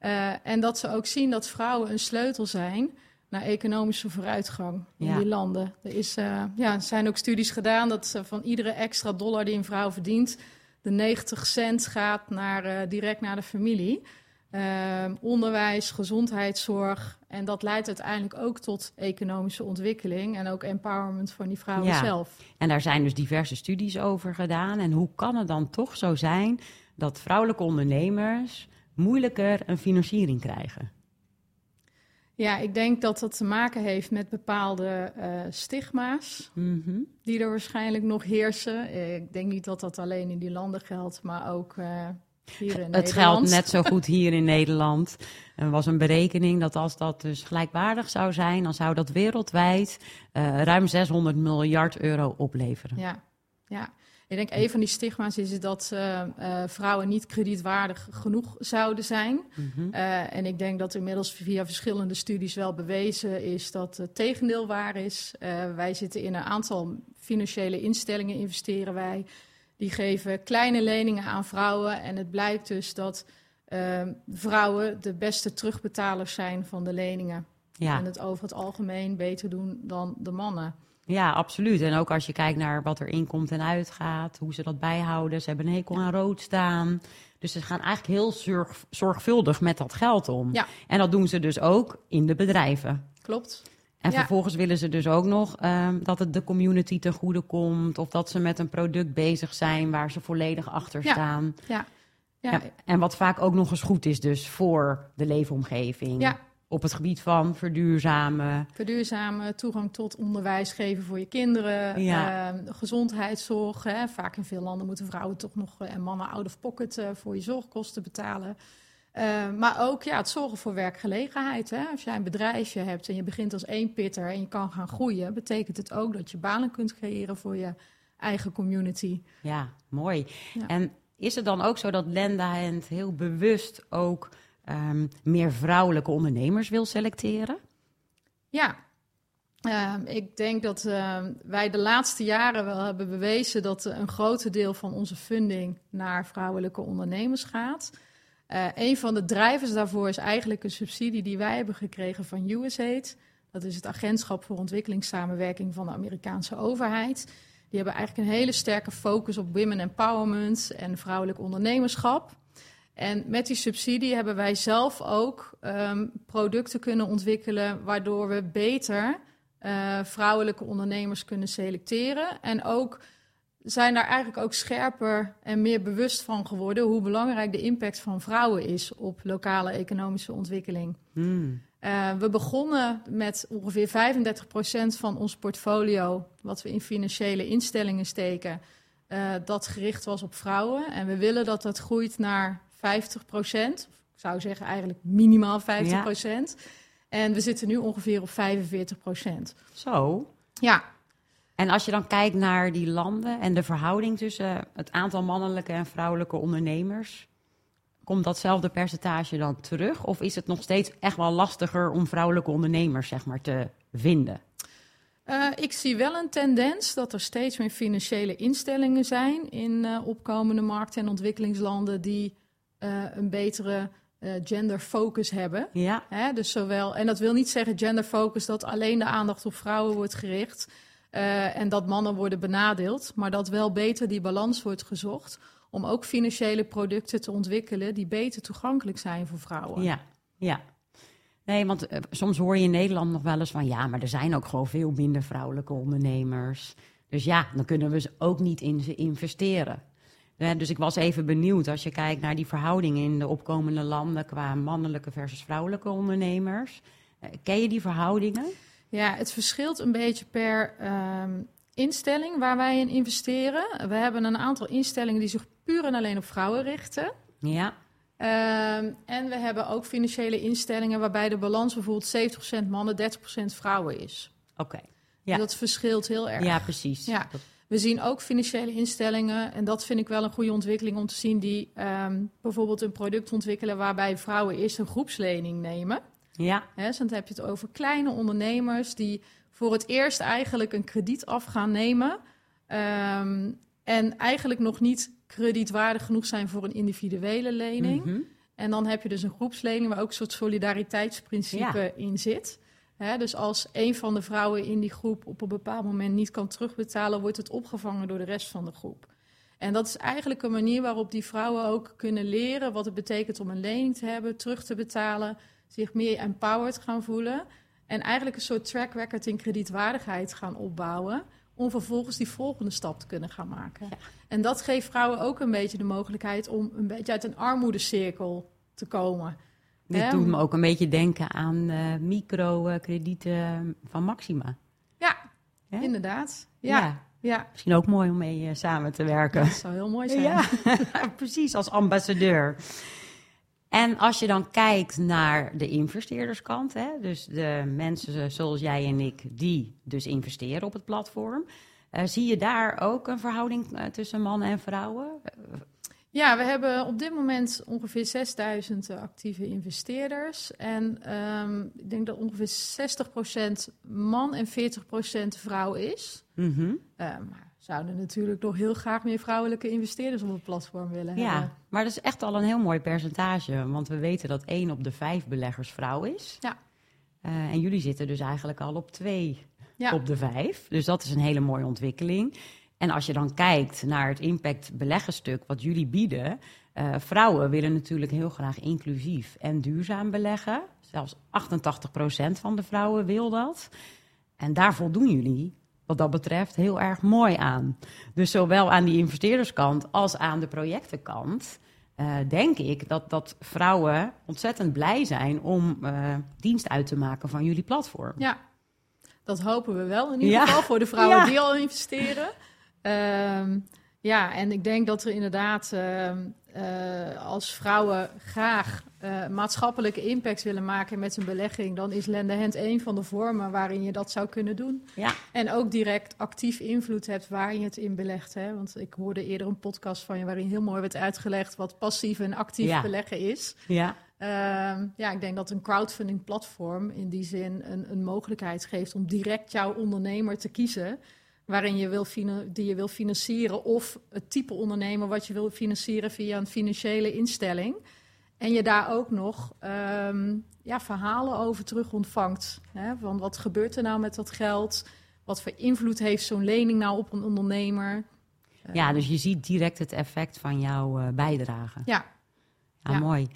[SPEAKER 2] Uh, en dat ze ook zien dat vrouwen een sleutel zijn naar economische vooruitgang in ja. die landen. Er is, ja, zijn ook studies gedaan dat van iedere extra dollar die een vrouw verdient, de 90 cent gaat naar, direct naar de familie. Uh, onderwijs, gezondheidszorg. En dat leidt uiteindelijk ook tot economische ontwikkeling en ook empowerment van die vrouwen
[SPEAKER 1] ja.
[SPEAKER 2] zelf.
[SPEAKER 1] En daar zijn dus diverse studies over gedaan. En hoe kan het dan toch zo zijn dat vrouwelijke ondernemers moeilijker een financiering krijgen?
[SPEAKER 2] Ja, ik denk dat dat te maken heeft met bepaalde uh, stigma's
[SPEAKER 1] mm -hmm.
[SPEAKER 2] die er waarschijnlijk nog heersen. Ik denk niet dat dat alleen in die landen geldt, maar ook uh, in
[SPEAKER 1] het geldt net zo goed hier in Nederland. Er was een berekening dat als dat dus gelijkwaardig zou zijn, dan zou dat wereldwijd uh, ruim 600 miljard euro opleveren.
[SPEAKER 2] Ja, ja. Ik denk een van die stigma's is dat uh, uh, vrouwen niet kredietwaardig genoeg zouden zijn. Mm -hmm. uh, en ik denk dat inmiddels via verschillende studies wel bewezen is dat het tegendeel waar is. wij zitten in een aantal financiële instellingen, investeren wij. Die geven kleine leningen aan vrouwen. En het blijkt dus dat uh, vrouwen de beste terugbetalers zijn van de leningen.
[SPEAKER 1] Ja.
[SPEAKER 2] En het over het algemeen beter doen dan de mannen.
[SPEAKER 1] Ja, absoluut. En ook als je kijkt naar wat er inkomt en uitgaat, hoe ze dat bijhouden. Ze hebben een hekel aan rood staan. Dus ze gaan eigenlijk heel zorg, zorgvuldig met dat geld om.
[SPEAKER 2] Ja.
[SPEAKER 1] En dat doen ze dus ook in de bedrijven.
[SPEAKER 2] Klopt.
[SPEAKER 1] En
[SPEAKER 2] Ja.
[SPEAKER 1] vervolgens willen ze dus ook nog ehm, dat het de community ten goede komt. Of dat ze met een product bezig zijn waar ze volledig achter
[SPEAKER 2] Ja.
[SPEAKER 1] staan.
[SPEAKER 2] Ja. Ja.
[SPEAKER 1] Ja, en wat vaak ook nog eens goed is dus voor de leefomgeving.
[SPEAKER 2] Ja,
[SPEAKER 1] op het gebied van verduurzamen.
[SPEAKER 2] Verduurzamen, toegang tot onderwijs geven voor je kinderen, ehm, gezondheidszorg. Hè. Vaak in veel landen moeten vrouwen toch nog eh, en mannen out of pocket eh, voor je zorgkosten betalen. Eh, maar ook ja, het zorgen voor werkgelegenheid. Hè. Als jij een bedrijfje hebt en je begint als één pitter en je kan gaan groeien, betekent het ook dat je banen kunt creëren voor je eigen community.
[SPEAKER 1] Ja, mooi.
[SPEAKER 2] Ja.
[SPEAKER 1] En is het dan ook zo dat Lenda Hand heel bewust ook ehm, meer vrouwelijke ondernemers wil selecteren?
[SPEAKER 2] Ja, Ehm, ik denk dat ehm, wij de laatste jaren wel hebben bewezen dat een groot deel van onze funding naar vrouwelijke ondernemers gaat. Eh, een van de drijvers daarvoor is eigenlijk een subsidie die wij hebben gekregen van USAID. Dat is het agentschap voor ontwikkelingssamenwerking van de Amerikaanse overheid. Die hebben eigenlijk een hele sterke focus op women empowerment en vrouwelijk ondernemerschap. En met die subsidie hebben wij zelf ook ehm, producten kunnen ontwikkelen waardoor we beter eh, vrouwelijke ondernemers kunnen selecteren. En ook zijn daar eigenlijk ook scherper en meer bewust van geworden hoe belangrijk de impact van vrouwen is op lokale economische ontwikkeling.
[SPEAKER 1] Hmm.
[SPEAKER 2] Uh, we begonnen met ongeveer 35% van ons portfolio, wat we in financiële instellingen steken, uh, dat gericht was op vrouwen. En we willen dat dat groeit naar 50%. Ik zou zeggen eigenlijk minimaal 50%. Ja. En we zitten nu ongeveer op 45%.
[SPEAKER 1] Zo.
[SPEAKER 2] Ja.
[SPEAKER 1] En als je dan kijkt naar die landen en de verhouding tussen het aantal mannelijke en vrouwelijke ondernemers, komt datzelfde percentage dan terug? Of is het nog steeds echt wel lastiger om vrouwelijke ondernemers zeg maar, te vinden?
[SPEAKER 2] Uh, ik zie wel een tendens dat er steeds meer financiële instellingen zijn in uh, opkomende markten en ontwikkelingslanden die uh, een betere gender focus hebben.
[SPEAKER 1] Ja.
[SPEAKER 2] Hè, dus zowel, en dat wil niet zeggen gender focus dat alleen de aandacht op vrouwen wordt gericht en dat mannen worden benadeeld, maar dat wel beter die balans wordt gezocht om ook financiële producten te ontwikkelen die beter toegankelijk zijn voor vrouwen.
[SPEAKER 1] Ja, ja. Nee, want uh, soms hoor je in Nederland nog wel eens van ja, maar er zijn ook gewoon veel minder vrouwelijke ondernemers. Dus ja, dan kunnen we ze ook niet in ze investeren. Ja, dus ik was even benieuwd als je kijkt naar die verhoudingen in de opkomende landen qua mannelijke versus vrouwelijke ondernemers. Ken je die verhoudingen?
[SPEAKER 2] Ja, het verschilt een beetje per um, instelling waar wij in investeren. We hebben een aantal instellingen die zich puur en alleen op vrouwen richten.
[SPEAKER 1] Ja.
[SPEAKER 2] Um, en we hebben ook financiële instellingen waarbij de balans bijvoorbeeld 70% mannen, 30% vrouwen is.
[SPEAKER 1] Oké. Okay.
[SPEAKER 2] Ja. Dat verschilt heel erg.
[SPEAKER 1] Ja, precies.
[SPEAKER 2] Ja. We zien ook financiële instellingen, en dat vind ik wel een goede ontwikkeling om te zien, die um, bijvoorbeeld een product ontwikkelen waarbij vrouwen eerst een groepslening nemen.
[SPEAKER 1] Ja.
[SPEAKER 2] He, dus dan heb je het over kleine ondernemers die voor het eerst eigenlijk een krediet af gaan nemen. Um, en eigenlijk nog niet kredietwaardig genoeg zijn voor een individuele lening.
[SPEAKER 1] Mhm.
[SPEAKER 2] En dan heb je dus een groepslening waar ook een soort solidariteitsprincipe
[SPEAKER 1] Ja.
[SPEAKER 2] in zit. Dus als een van de vrouwen in die groep op een bepaald moment niet kan terugbetalen, wordt het opgevangen door de rest van de groep. En dat is eigenlijk een manier waarop die vrouwen ook kunnen leren wat het betekent om een lening te hebben, terug te betalen, zich meer empowered gaan voelen. En eigenlijk een soort track record in kredietwaardigheid gaan opbouwen. Om vervolgens die volgende stap te kunnen gaan maken.
[SPEAKER 1] Ja.
[SPEAKER 2] En dat geeft vrouwen ook een beetje de mogelijkheid om een beetje uit een armoedecirkel te komen.
[SPEAKER 1] Dit doet me ook een beetje denken aan eh, microkredieten van Maxima.
[SPEAKER 2] Ja, inderdaad. Ja, ja.
[SPEAKER 1] Ja. Misschien ook mooi om mee eh, samen te werken.
[SPEAKER 2] dat zou heel mooi zijn.
[SPEAKER 1] Ja, precies, als ambassadeur. En als je dan kijkt naar de investeerderskant, hè, dus de mensen zoals jij en ik, die dus investeren op het platform, eh, zie je daar ook een verhouding eh, tussen mannen en vrouwen?
[SPEAKER 2] Ja, we hebben op dit moment ongeveer 6000 actieve investeerders. En ehm, ik denk dat ongeveer 60% man en 40% vrouw is. Uh, maar we zouden natuurlijk nog heel graag meer vrouwelijke investeerders op het platform willen
[SPEAKER 1] Ja,
[SPEAKER 2] hebben.
[SPEAKER 1] maar dat is echt al een heel mooi percentage, want we weten dat één op de vijf beleggers vrouw is.
[SPEAKER 2] Ja.
[SPEAKER 1] Eh, en jullie zitten dus eigenlijk al op twee
[SPEAKER 2] Ja.
[SPEAKER 1] op de vijf. Dus dat is een hele mooie ontwikkeling. En als je dan kijkt naar het impact beleggenstuk wat jullie bieden, eh, vrouwen willen natuurlijk heel graag inclusief en duurzaam beleggen. Zelfs 88% van de vrouwen wil dat. En daar voldoen jullie, wat dat betreft, heel erg mooi aan. Dus zowel aan die investeerderskant als aan de projectenkant eh, denk ik dat, dat vrouwen ontzettend blij zijn om eh, dienst uit te maken van jullie platform.
[SPEAKER 2] Ja, dat hopen we wel in ieder
[SPEAKER 1] Ja.
[SPEAKER 2] geval voor de vrouwen
[SPEAKER 1] Ja.
[SPEAKER 2] die al investeren. Ehm, ja, en ik denk dat er inderdaad ehm, eh, als vrouwen graag eh, maatschappelijke impact willen maken met een belegging, dan is Lende Hand een van de vormen waarin je dat zou kunnen doen.
[SPEAKER 1] Ja,
[SPEAKER 2] En ook direct actief invloed hebt waar je het in belegt. Hè? Want ik hoorde eerder een podcast van je waarin heel mooi werd uitgelegd wat passief en actief
[SPEAKER 1] Ja.
[SPEAKER 2] beleggen is.
[SPEAKER 1] ja,
[SPEAKER 2] Ehm, ja, ik denk dat een crowdfunding platform in die zin een, een mogelijkheid geeft om direct jouw ondernemer te kiezen. Waarin je wil die je wil financieren. Of het type ondernemer wat je wil financieren via een financiële instelling. En je daar ook nog ehm, ja, verhalen over terug ontvangt. Hè? Van wat gebeurt er nou met dat geld? Wat voor invloed heeft zo'n lening nou op een ondernemer?
[SPEAKER 1] ja, dus je ziet direct het effect van jouw eh, bijdrage.
[SPEAKER 2] Ja,
[SPEAKER 1] Ja,
[SPEAKER 2] Ja.
[SPEAKER 1] mooi.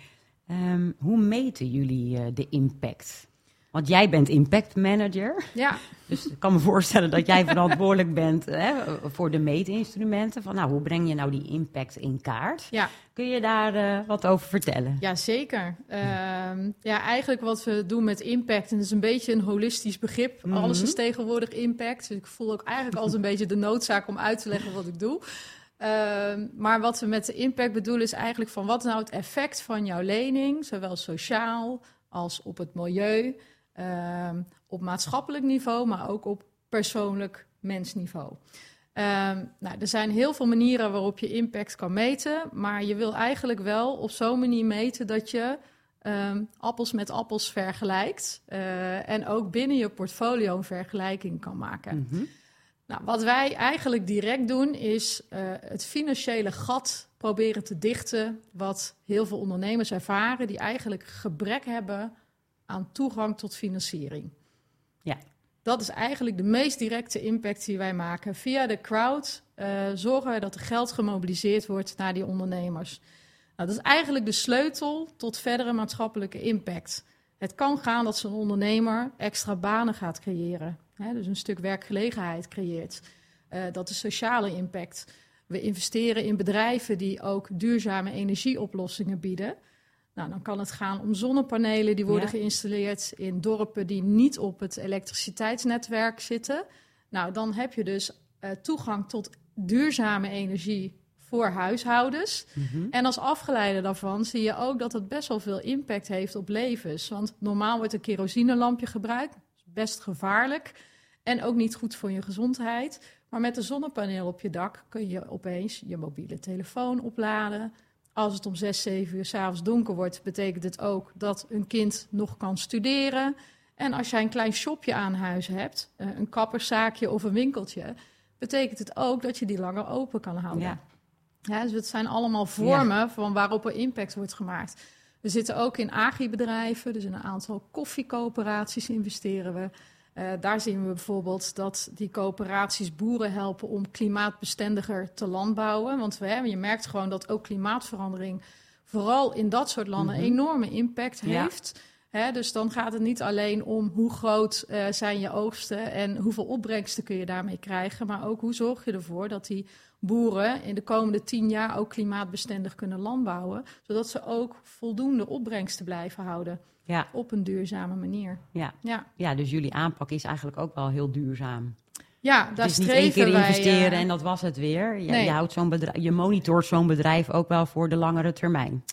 [SPEAKER 1] Ehm, hoe meten jullie eh, de impact? Want jij bent impact manager.
[SPEAKER 2] ja.
[SPEAKER 1] Dus ik kan me voorstellen dat jij verantwoordelijk bent hè, voor de meetinstrumenten. Van, nou, hoe breng je nou die impact in kaart?
[SPEAKER 2] ja.
[SPEAKER 1] Kun je daar eh, wat over vertellen?
[SPEAKER 2] Ja, zeker. Ehm, ja, eigenlijk wat we doen met impact, en dat is een beetje een holistisch begrip.
[SPEAKER 1] Mhm.
[SPEAKER 2] Alles is tegenwoordig impact. Dus ik voel ook eigenlijk altijd een beetje de noodzaak om uit te leggen wat ik doe. Ehm, maar wat we met de impact bedoelen is eigenlijk van wat nou het effect van jouw lening, zowel sociaal als op het milieu, ehm, op maatschappelijk niveau, maar ook op persoonlijk mensniveau. Ehm, nou, er zijn heel veel manieren waarop je impact kan meten, maar je wil eigenlijk wel op zo'n manier meten dat je ehm, appels met appels vergelijkt eh, en ook binnen je portfolio een vergelijking kan maken.
[SPEAKER 1] Mhm.
[SPEAKER 2] Nou, wat wij eigenlijk direct doen is eh, het financiële gat proberen te dichten wat heel veel ondernemers ervaren die eigenlijk gebrek hebben aan toegang tot financiering.
[SPEAKER 1] Ja.
[SPEAKER 2] Dat is eigenlijk de meest directe impact die wij maken. Via de crowd eh, zorgen wij dat er geld gemobiliseerd wordt naar die ondernemers. Nou, dat is eigenlijk de sleutel tot verdere maatschappelijke impact. Het kan gaan dat zo'n ondernemer extra banen gaat creëren. Hè, dus een stuk werkgelegenheid creëert. Eh, dat is sociale impact. We investeren in bedrijven die ook duurzame energieoplossingen bieden. Nou, dan kan het gaan om zonnepanelen die worden
[SPEAKER 1] Ja.
[SPEAKER 2] geïnstalleerd in dorpen die niet op het elektriciteitsnetwerk zitten. Nou, dan heb je dus eh, toegang tot duurzame energie voor huishoudens.
[SPEAKER 1] Mhm.
[SPEAKER 2] En als afgeleide daarvan zie je ook dat het best wel veel impact heeft op levens. Want normaal wordt een kerosinelampje gebruikt, best gevaarlijk en ook niet goed voor je gezondheid. Maar met een zonnepaneel op je dak kun je opeens je mobiele telefoon opladen. Als het om 6, 7 uur s'avonds donker wordt, betekent het ook dat een kind nog kan studeren. En als jij een klein shopje aan huis hebt, eh, een kapperszaakje of een winkeltje, betekent het ook dat je die langer open kan houden.
[SPEAKER 1] Ja.
[SPEAKER 2] Ja, dus het zijn allemaal vormen van waarop er impact wordt gemaakt. We zitten ook in agribedrijven, dus in een aantal koffiecoöperaties investeren we. Eh, daar zien we bijvoorbeeld dat die coöperaties boeren helpen om klimaatbestendiger te landbouwen. Want we, je merkt gewoon dat ook klimaatverandering vooral in dat soort landen
[SPEAKER 1] Mhm.
[SPEAKER 2] enorme impact
[SPEAKER 1] Ja.
[SPEAKER 2] heeft. Hè, dus dan gaat het niet alleen om hoe groot eh, zijn je oogsten en hoeveel opbrengsten kun je daarmee krijgen, maar ook hoe zorg je ervoor dat die boeren in de komende tien jaar ook klimaatbestendig kunnen landbouwen, zodat ze ook voldoende opbrengsten blijven houden
[SPEAKER 1] Ja,
[SPEAKER 2] op een duurzame manier.
[SPEAKER 1] ja.
[SPEAKER 2] Ja,
[SPEAKER 1] ja, dus jullie aanpak is eigenlijk ook wel heel duurzaam.
[SPEAKER 2] ja daar
[SPEAKER 1] is niet één keer
[SPEAKER 2] wij,
[SPEAKER 1] investeren
[SPEAKER 2] eh,
[SPEAKER 1] en dat was het weer. Je,
[SPEAKER 2] nee.
[SPEAKER 1] je, houdt zo'n bedrijf, je monitort zo'n bedrijf ook wel voor de langere termijn.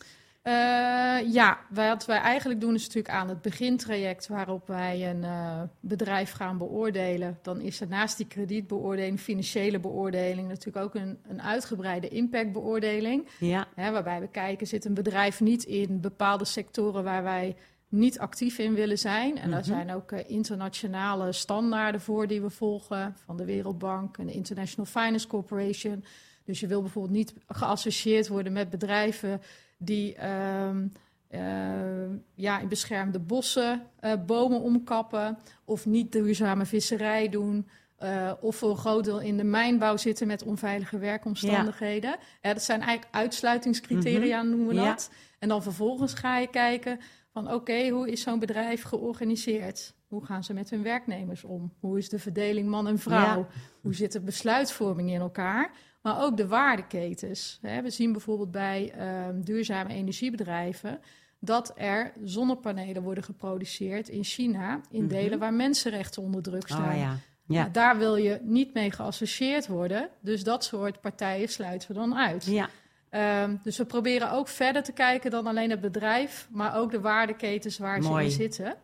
[SPEAKER 2] Eh, ja, wat wij eigenlijk doen is natuurlijk aan het begintraject waarop wij een eh, bedrijf gaan beoordelen. Dan is er naast die kredietbeoordeling, financiële beoordeling, natuurlijk ook een, een uitgebreide impactbeoordeling.
[SPEAKER 1] Ja,
[SPEAKER 2] Hè, waarbij we kijken, zit een bedrijf niet in bepaalde sectoren waar wij niet actief in willen zijn. En daar
[SPEAKER 1] Mhm.
[SPEAKER 2] zijn ook eh, internationale standaarden voor die we volgen, van de Wereldbank en de International Finance Corporation. Dus je wil bijvoorbeeld niet geassocieerd worden met bedrijven die eh, ja, in beschermde bossen eh, bomen omkappen, of niet duurzame visserij doen. of voor een groot deel in de mijnbouw zitten met onveilige werkomstandigheden. Ja, dat zijn eigenlijk uitsluitingscriteria, noemen we
[SPEAKER 1] Ja.
[SPEAKER 2] dat. En dan vervolgens ga je kijken van oké, hoe is zo'n bedrijf georganiseerd? Hoe gaan ze met hun werknemers om? Hoe is de verdeling man en vrouw?
[SPEAKER 1] Ja.
[SPEAKER 2] Hoe zit de besluitvorming in elkaar? maar ook de waardeketens. We zien bijvoorbeeld bij ehm, duurzame energiebedrijven dat er zonnepanelen worden geproduceerd in China in mhm. delen waar mensenrechten onder druk oh, staan. ja. Ja. Nou, daar wil je niet mee geassocieerd worden. Dus dat soort partijen sluiten we dan uit. Ja. Ehm, dus we proberen ook verder te kijken dan alleen het bedrijf, maar ook de waardeketens waar ze in zitten.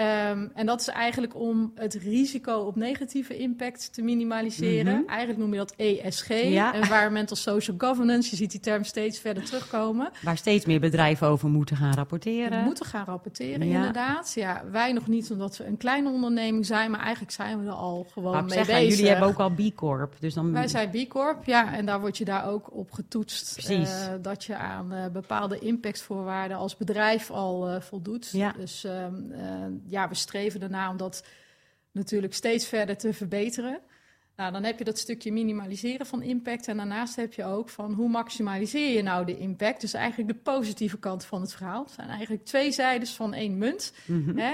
[SPEAKER 2] Ehm, en dat is eigenlijk om het risico op negatieve impact te minimaliseren. Mhm. Eigenlijk noem je dat ESG, Environmental Social Governance. Je ziet die term steeds verder terugkomen.
[SPEAKER 1] Waar steeds meer bedrijven over moeten gaan rapporteren.
[SPEAKER 2] We moeten gaan rapporteren, inderdaad. Ja, wij nog niet omdat we een kleine onderneming zijn, maar eigenlijk zijn we er al gewoon mee zeggen, bezig.
[SPEAKER 1] Jullie hebben ook al B Corp, dus dan.
[SPEAKER 2] Wij zijn B Corp, ja, en daar word je daar ook op getoetst. Precies. Uh, dat je aan uh, bepaalde impactvoorwaarden als bedrijf al uh, voldoet. Ja. Dus ehm, ja, we streven ernaar om dat natuurlijk steeds verder te verbeteren. Nou, dan heb je dat stukje minimaliseren van impact. En daarnaast heb je ook van hoe maximaliseer je nou de impact. Dus eigenlijk de positieve kant van het verhaal. Het zijn eigenlijk twee zijdes van één munt. Mhm. hè?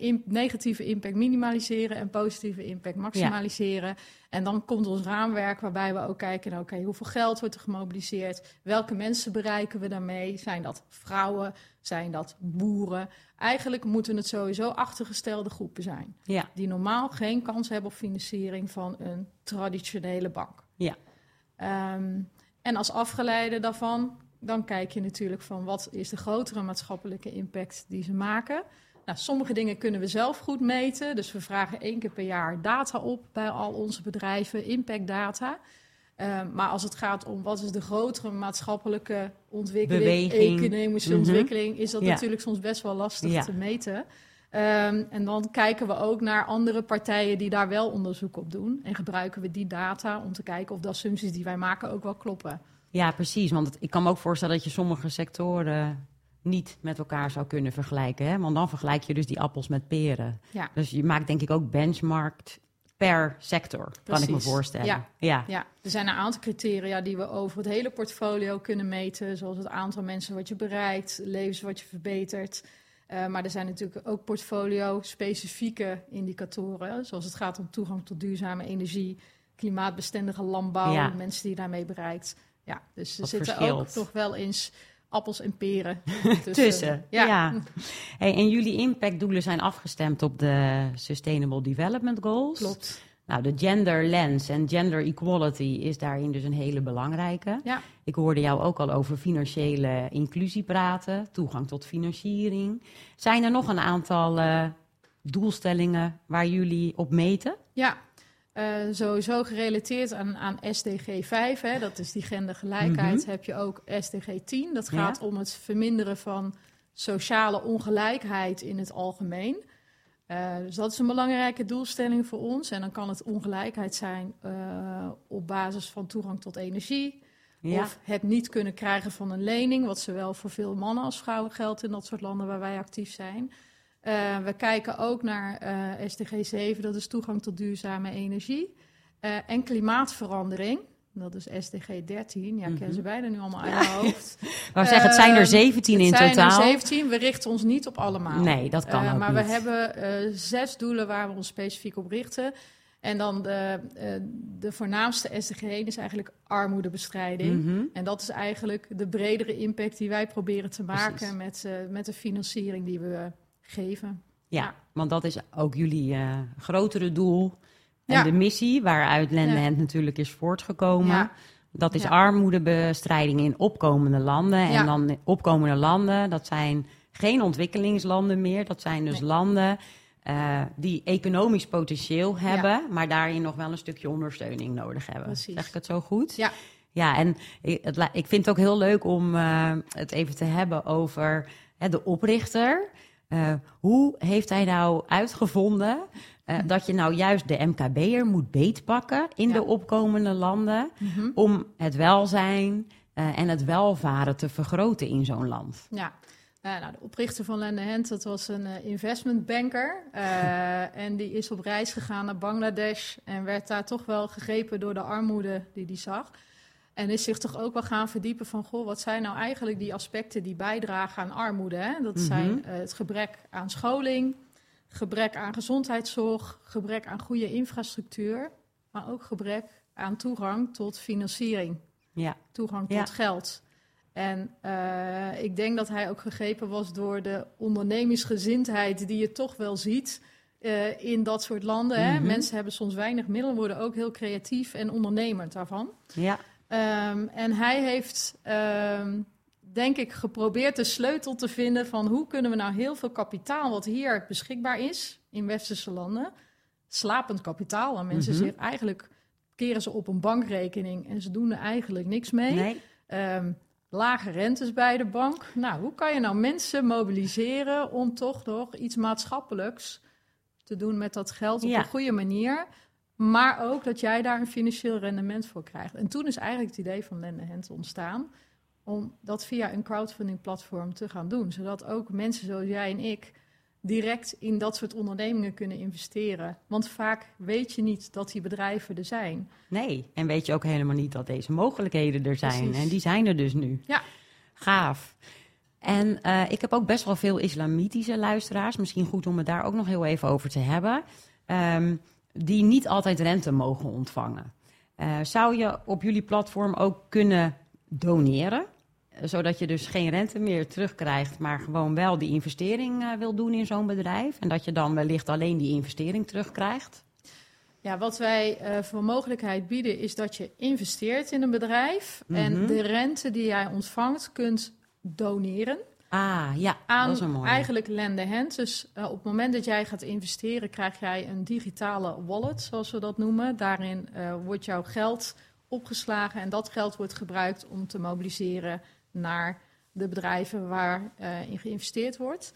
[SPEAKER 2] Uh, negatieve impact minimaliseren en positieve impact maximaliseren. En dan komt ons raamwerk waarbij we ook kijken, oké, hoeveel geld wordt er gemobiliseerd? Welke mensen bereiken we daarmee? Zijn dat vrouwen? Zijn dat boeren? Eigenlijk moeten het sowieso achtergestelde groepen zijn. Ja. Die normaal geen kans hebben op financiering van een traditionele bank. Ja. Ehm, en als afgeleide daarvan, dan kijk je natuurlijk van wat is de grotere maatschappelijke impact die ze maken. Nou, sommige dingen kunnen we zelf goed meten. Dus we vragen één keer per jaar data op bij al onze bedrijven, impactdata. Um, maar als het gaat om wat is de grotere maatschappelijke ontwikkeling, Beweging. economische mhm. ontwikkeling, is dat natuurlijk soms best wel lastig te meten. Um, en dan kijken we ook naar andere partijen die daar wel onderzoek op doen. En gebruiken we die data om te kijken of de assumpties die wij maken ook wel kloppen.
[SPEAKER 1] Ja, precies. Want ik kan me ook voorstellen dat je sommige sectoren niet met elkaar zou kunnen vergelijken. Hè? Want dan vergelijk je dus die appels met peren. Ja. Dus je maakt denk ik ook benchmarked per sector, kan ik me voorstellen.
[SPEAKER 2] Ja. Ja. ja, er zijn een aantal criteria die we over het hele portfolio kunnen meten, zoals het aantal mensen wat je bereikt, levens wat je verbetert. Uh, maar er zijn natuurlijk ook portfolio-specifieke indicatoren, zoals het gaat om toegang tot duurzame energie, klimaatbestendige landbouw, mensen die daarmee bereikt. Ja, dus er zitten ook nog wel eens appels en peren
[SPEAKER 1] tussen. Ja. Hey, en jullie impactdoelen zijn afgestemd op de Sustainable Development Goals.
[SPEAKER 2] Klopt.
[SPEAKER 1] Nou, de gender lens en gender equality is daarin dus een hele belangrijke. Ja. Ik hoorde jou ook al over financiële inclusie praten, toegang tot financiering. Zijn er nog een aantal uh, doelstellingen waar jullie op meten?
[SPEAKER 2] Ja, sowieso gerelateerd aan, aan SDG 5, hè, dat is die gendergelijkheid, mm heb je ook SDG 10. Dat gaat om het verminderen van sociale ongelijkheid in het algemeen. Uh, dus dat is een belangrijke doelstelling voor ons. En dan kan het ongelijkheid zijn uh, op basis van toegang tot energie. Ja. Of het niet kunnen krijgen van een lening, wat zowel voor veel mannen als vrouwen geldt in dat soort landen waar wij actief zijn. Uh, we kijken ook naar uh, SDG 7, dat is toegang tot duurzame energie. Uh, en klimaatverandering, dat is SDG 13. Ja, ik ken ze mhm. beide nu allemaal uit mijn hoofd.
[SPEAKER 1] Maar zeggen, het zijn er 17 in totaal. Het zijn
[SPEAKER 2] er 17. We richten ons niet op allemaal.
[SPEAKER 1] Nee, dat kan ook
[SPEAKER 2] Maar we hebben zes doelen waar we ons specifiek op richten. En dan de, de voornaamste SDG 1 is eigenlijk armoedebestrijding. Mhm. En dat is eigenlijk de bredere impact die wij proberen te maken met, met de financiering die we geven.
[SPEAKER 1] Ja, want dat is ook jullie uh, grotere doel. En de missie waaruit Land natuurlijk is voortgekomen. Dat is armoedebestrijding in opkomende landen. En dan opkomende landen, dat zijn geen ontwikkelingslanden meer. Dat zijn dus landen uh, die economisch potentieel hebben, maar daarin nog wel een stukje ondersteuning nodig hebben. Precies. Zeg ik het zo goed?
[SPEAKER 2] Ja.
[SPEAKER 1] Ja, en ik, het, ik vind het ook heel leuk om uh, het even te hebben over hè, de oprichter. Uh, hoe heeft hij nou uitgevonden uh, dat je nou juist de MKB'er moet beetpakken in de opkomende landen mm-hmm. om het welzijn uh, en het welvaren te vergroten in zo'n land?
[SPEAKER 2] Ja. nou, de oprichter van Lende Hand, dat was een investmentbanker. en die is op reis gegaan naar Bangladesh en werd daar toch wel gegrepen door de armoede die hij zag. En is zich toch ook wel gaan verdiepen van, goh, wat zijn nou eigenlijk die aspecten die bijdragen aan armoede? Hè? Dat mhm. zijn uh, het gebrek aan scholing, gebrek aan gezondheidszorg, gebrek aan goede infrastructuur, maar ook gebrek aan toegang tot financiering.
[SPEAKER 1] Ja.
[SPEAKER 2] Toegang
[SPEAKER 1] Ja.
[SPEAKER 2] tot geld. En eh, ik denk dat hij ook gegrepen was door de ondernemingsgezindheid die je toch wel ziet eh, in dat soort landen. hè.
[SPEAKER 1] Mhm.
[SPEAKER 2] Mensen hebben soms weinig middelen, worden ook heel creatief en ondernemend daarvan.
[SPEAKER 1] Ja.
[SPEAKER 2] Ehm, en hij heeft, ehm, denk ik, geprobeerd de sleutel te vinden van hoe kunnen we nou heel veel kapitaal wat hier beschikbaar is in westerse landen, slapend kapitaal, waar mensen
[SPEAKER 1] Mhm.
[SPEAKER 2] zich eigenlijk keren ze op een bankrekening en ze doen er eigenlijk niks mee.
[SPEAKER 1] Nee.
[SPEAKER 2] Ehm, lage rentes bij de bank. Nou, hoe kan je nou mensen mobiliseren om toch nog iets maatschappelijks te doen met dat geld op
[SPEAKER 1] Ja.
[SPEAKER 2] een goede manier? Maar ook dat jij daar een financieel rendement voor krijgt. En toen is eigenlijk het idee van Lende Hand ontstaan om dat via een crowdfunding platform te gaan doen. Zodat ook mensen zoals jij en ik direct in dat soort ondernemingen kunnen investeren. Want vaak weet je niet dat die bedrijven er zijn.
[SPEAKER 1] Nee. En weet je ook helemaal niet dat deze mogelijkheden er zijn.
[SPEAKER 2] Precies.
[SPEAKER 1] En die zijn er dus nu.
[SPEAKER 2] Ja.
[SPEAKER 1] Gaaf. En eh, ik heb ook best wel veel islamitische luisteraars. Misschien goed om het daar ook nog heel even over te hebben. ehm, die niet altijd rente mogen ontvangen. Eh, zou je op jullie platform ook kunnen doneren? Zodat je dus geen rente meer terugkrijgt, maar gewoon wel die investering eh, wil doen in zo'n bedrijf. En dat je dan wellicht alleen die investering terugkrijgt.
[SPEAKER 2] Ja, wat wij eh, voor mogelijkheid bieden is dat je investeert in een bedrijf
[SPEAKER 1] Mhm.
[SPEAKER 2] en de rente die jij ontvangt kunt doneren
[SPEAKER 1] Ah, ja,
[SPEAKER 2] aan
[SPEAKER 1] dat is een mooie.
[SPEAKER 2] eigenlijk lende hand. Dus eh, op het moment dat jij gaat investeren krijg jij een digitale wallet, zoals we dat noemen. Daarin eh, wordt jouw geld opgeslagen en dat geld wordt gebruikt om te mobiliseren naar de bedrijven waar eh, in geïnvesteerd wordt.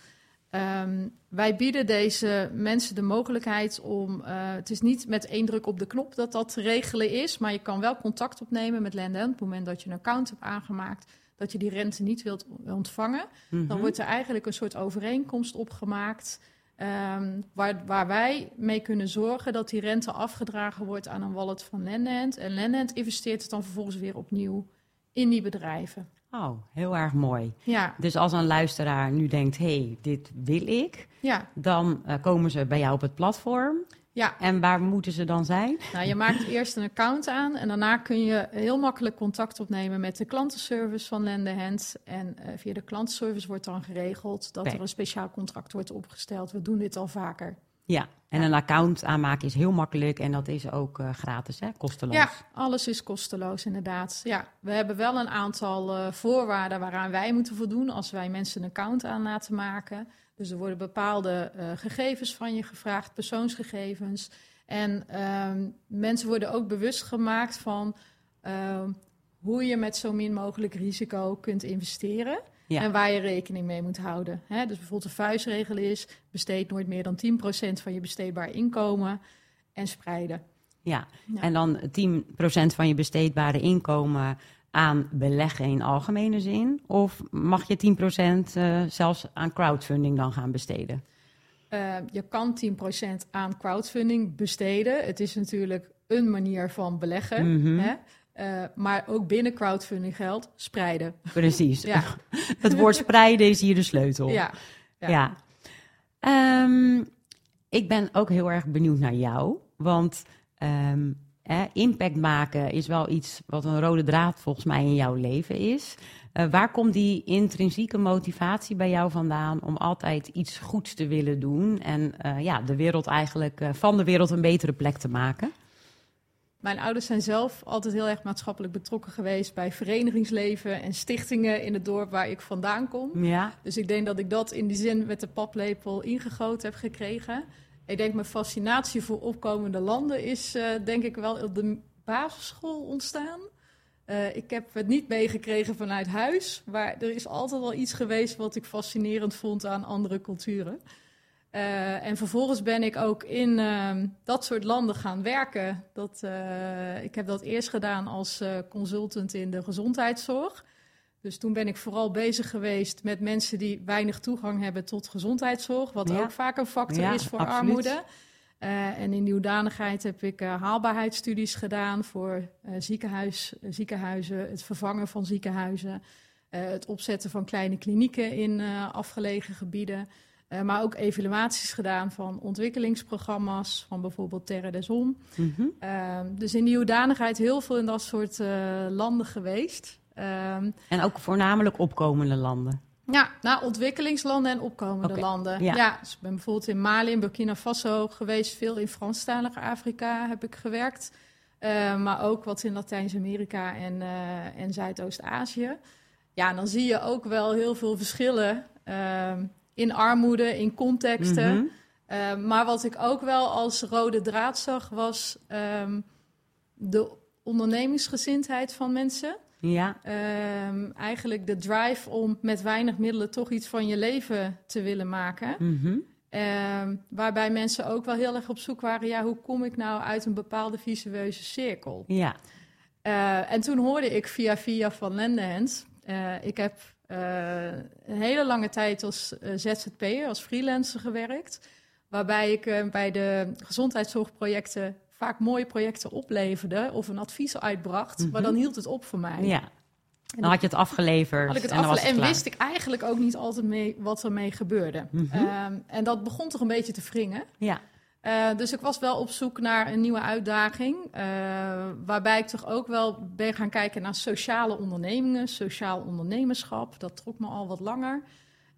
[SPEAKER 2] Ehm, wij bieden deze mensen de mogelijkheid om. het is niet met één druk op de knop dat dat te regelen is, maar je kan wel contact opnemen met Lenden. Op het moment dat je een account hebt aangemaakt, dat je die rente niet wilt ontvangen,
[SPEAKER 1] Mhm.
[SPEAKER 2] dan wordt er eigenlijk een soort overeenkomst opgemaakt. ehm, waar, waar wij mee kunnen zorgen dat die rente afgedragen wordt aan een wallet van Lendent. En Lendent investeert het dan vervolgens weer opnieuw in die bedrijven.
[SPEAKER 1] Oh, heel erg mooi.
[SPEAKER 2] Ja,
[SPEAKER 1] Dus als een luisteraar nu denkt, hé, hey, dit wil ik,
[SPEAKER 2] ja,
[SPEAKER 1] dan eh, komen ze bij jou op het platform.
[SPEAKER 2] Ja.
[SPEAKER 1] En waar moeten ze dan zijn?
[SPEAKER 2] Nou, je maakt eerst een account aan en daarna kun je heel makkelijk contact opnemen met de klantenservice van Lendehand. En eh, via de klantenservice wordt dan geregeld dat er een speciaal contract wordt opgesteld. We doen dit al vaker.
[SPEAKER 1] Ja, en
[SPEAKER 2] Ja.
[SPEAKER 1] een account aanmaken is heel makkelijk en dat is ook eh, gratis, hè? kosteloos.
[SPEAKER 2] Ja, alles is kosteloos inderdaad. Ja, we hebben wel een aantal eh, voorwaarden waaraan wij moeten voldoen als wij mensen een account aan laten maken. Dus er worden bepaalde eh, gegevens van je gevraagd, persoonsgegevens. En ehm, mensen worden ook bewust gemaakt van ehm, hoe je met zo min mogelijk risico kunt investeren.
[SPEAKER 1] Ja.
[SPEAKER 2] En waar je rekening mee moet houden. Hè? Dus bijvoorbeeld de vuistregel is: besteed nooit meer dan 10% van je besteedbaar inkomen en spreiden.
[SPEAKER 1] Ja,
[SPEAKER 2] Ja.
[SPEAKER 1] en dan 10% van je besteedbare inkomen aan beleggen in algemene zin? Of mag je 10% eh, zelfs aan crowdfunding dan gaan besteden?
[SPEAKER 2] Eh, je kan 10% aan crowdfunding besteden. Het is natuurlijk een manier van beleggen.
[SPEAKER 1] Mhm.
[SPEAKER 2] Hè? Eh, maar ook binnen crowdfunding geldt spreiden.
[SPEAKER 1] Precies.
[SPEAKER 2] Ja,
[SPEAKER 1] Het woord spreiden is hier de sleutel.
[SPEAKER 2] ja.
[SPEAKER 1] Ja.
[SPEAKER 2] Ja.
[SPEAKER 1] Ehm, ik ben ook heel erg benieuwd naar jou. Want ehm, hè, impact maken is wel iets wat een rode draad volgens mij in jouw leven is. Eh, waar komt die intrinsieke motivatie bij jou vandaan om altijd iets goeds te willen doen en eh, ja, de wereld eigenlijk eh, van de wereld een betere plek te maken?
[SPEAKER 2] Mijn ouders zijn zelf altijd heel erg maatschappelijk betrokken geweest bij verenigingsleven en stichtingen in het dorp waar ik vandaan kom.
[SPEAKER 1] Ja,
[SPEAKER 2] Dus ik denk dat ik dat in die zin met de paplepel ingegoten heb gekregen. Ik denk mijn fascinatie voor opkomende landen is eh, denk ik wel op de basisschool ontstaan. Eh, ik heb het niet meegekregen vanuit huis, maar er is altijd wel iets geweest wat ik fascinerend vond aan andere culturen. Eh, en vervolgens ben ik ook in ehm, dat soort landen gaan werken. Dat, ik heb dat eerst gedaan als consultant in de gezondheidszorg. Dus toen ben ik vooral bezig geweest met mensen die weinig toegang hebben tot gezondheidszorg, wat
[SPEAKER 1] Ja.
[SPEAKER 2] ook vaak een factor
[SPEAKER 1] Ja,
[SPEAKER 2] is voor
[SPEAKER 1] absoluut.
[SPEAKER 2] armoede. Eh, en in die hoedanigheid heb ik eh, haalbaarheidsstudies gedaan voor eh, ziekenhuis, ziekenhuizen, het vervangen van ziekenhuizen, het opzetten van kleine klinieken in afgelegen gebieden. Uh, maar ook evaluaties gedaan van ontwikkelingsprogramma's, van bijvoorbeeld Terre des Hommes.
[SPEAKER 1] Mhm.
[SPEAKER 2] Ehm, dus in die hoedanigheid heel veel in dat soort uh, landen geweest. Ehm,
[SPEAKER 1] en ook voornamelijk opkomende landen.
[SPEAKER 2] Ja, nou, ontwikkelingslanden en opkomende landen.
[SPEAKER 1] ja.
[SPEAKER 2] Ja. dus ik ben bijvoorbeeld in Mali en Burkina Faso geweest. Veel in Franstalige Afrika heb ik gewerkt. Eh, maar ook wat in Latijns-Amerika en, eh, en Zuidoost-Azië. Ja, en dan zie je ook wel heel veel verschillen ehm, in armoede, in contexten.
[SPEAKER 1] Mhm.
[SPEAKER 2] Maar wat ik ook wel als rode draad zag, was ehm, de ondernemingsgezindheid van mensen.
[SPEAKER 1] Ja,
[SPEAKER 2] Ehm, eigenlijk de drive om met weinig middelen toch iets van je leven te willen maken.
[SPEAKER 1] mhm.
[SPEAKER 2] Ehm, waarbij mensen ook wel heel erg op zoek waren, ja, hoe kom ik nou uit een bepaalde visueuze cirkel?
[SPEAKER 1] ja.
[SPEAKER 2] Eh, en toen hoorde ik via via van Lendehand. Eh, ik heb eh, een hele lange tijd als ZZP'er, als freelancer gewerkt. Waarbij ik bij de gezondheidszorgprojecten vaak mooie projecten opleverde of een advies uitbracht. Maar
[SPEAKER 1] Mhm.
[SPEAKER 2] dan hield het op voor mij.
[SPEAKER 1] ja. Dan had je het afgeleverd.
[SPEAKER 2] Had ik het
[SPEAKER 1] en dan was
[SPEAKER 2] afgele- en wist ik eigenlijk ook niet altijd mee wat er mee gebeurde.
[SPEAKER 1] Mhm.
[SPEAKER 2] Ehm, en dat begon toch een beetje te wringen.
[SPEAKER 1] Ja,
[SPEAKER 2] Eh, dus ik was wel op zoek naar een nieuwe uitdaging. eh, waarbij ik toch ook wel ben gaan kijken naar sociale ondernemingen, sociaal ondernemerschap. Dat trok me al wat langer.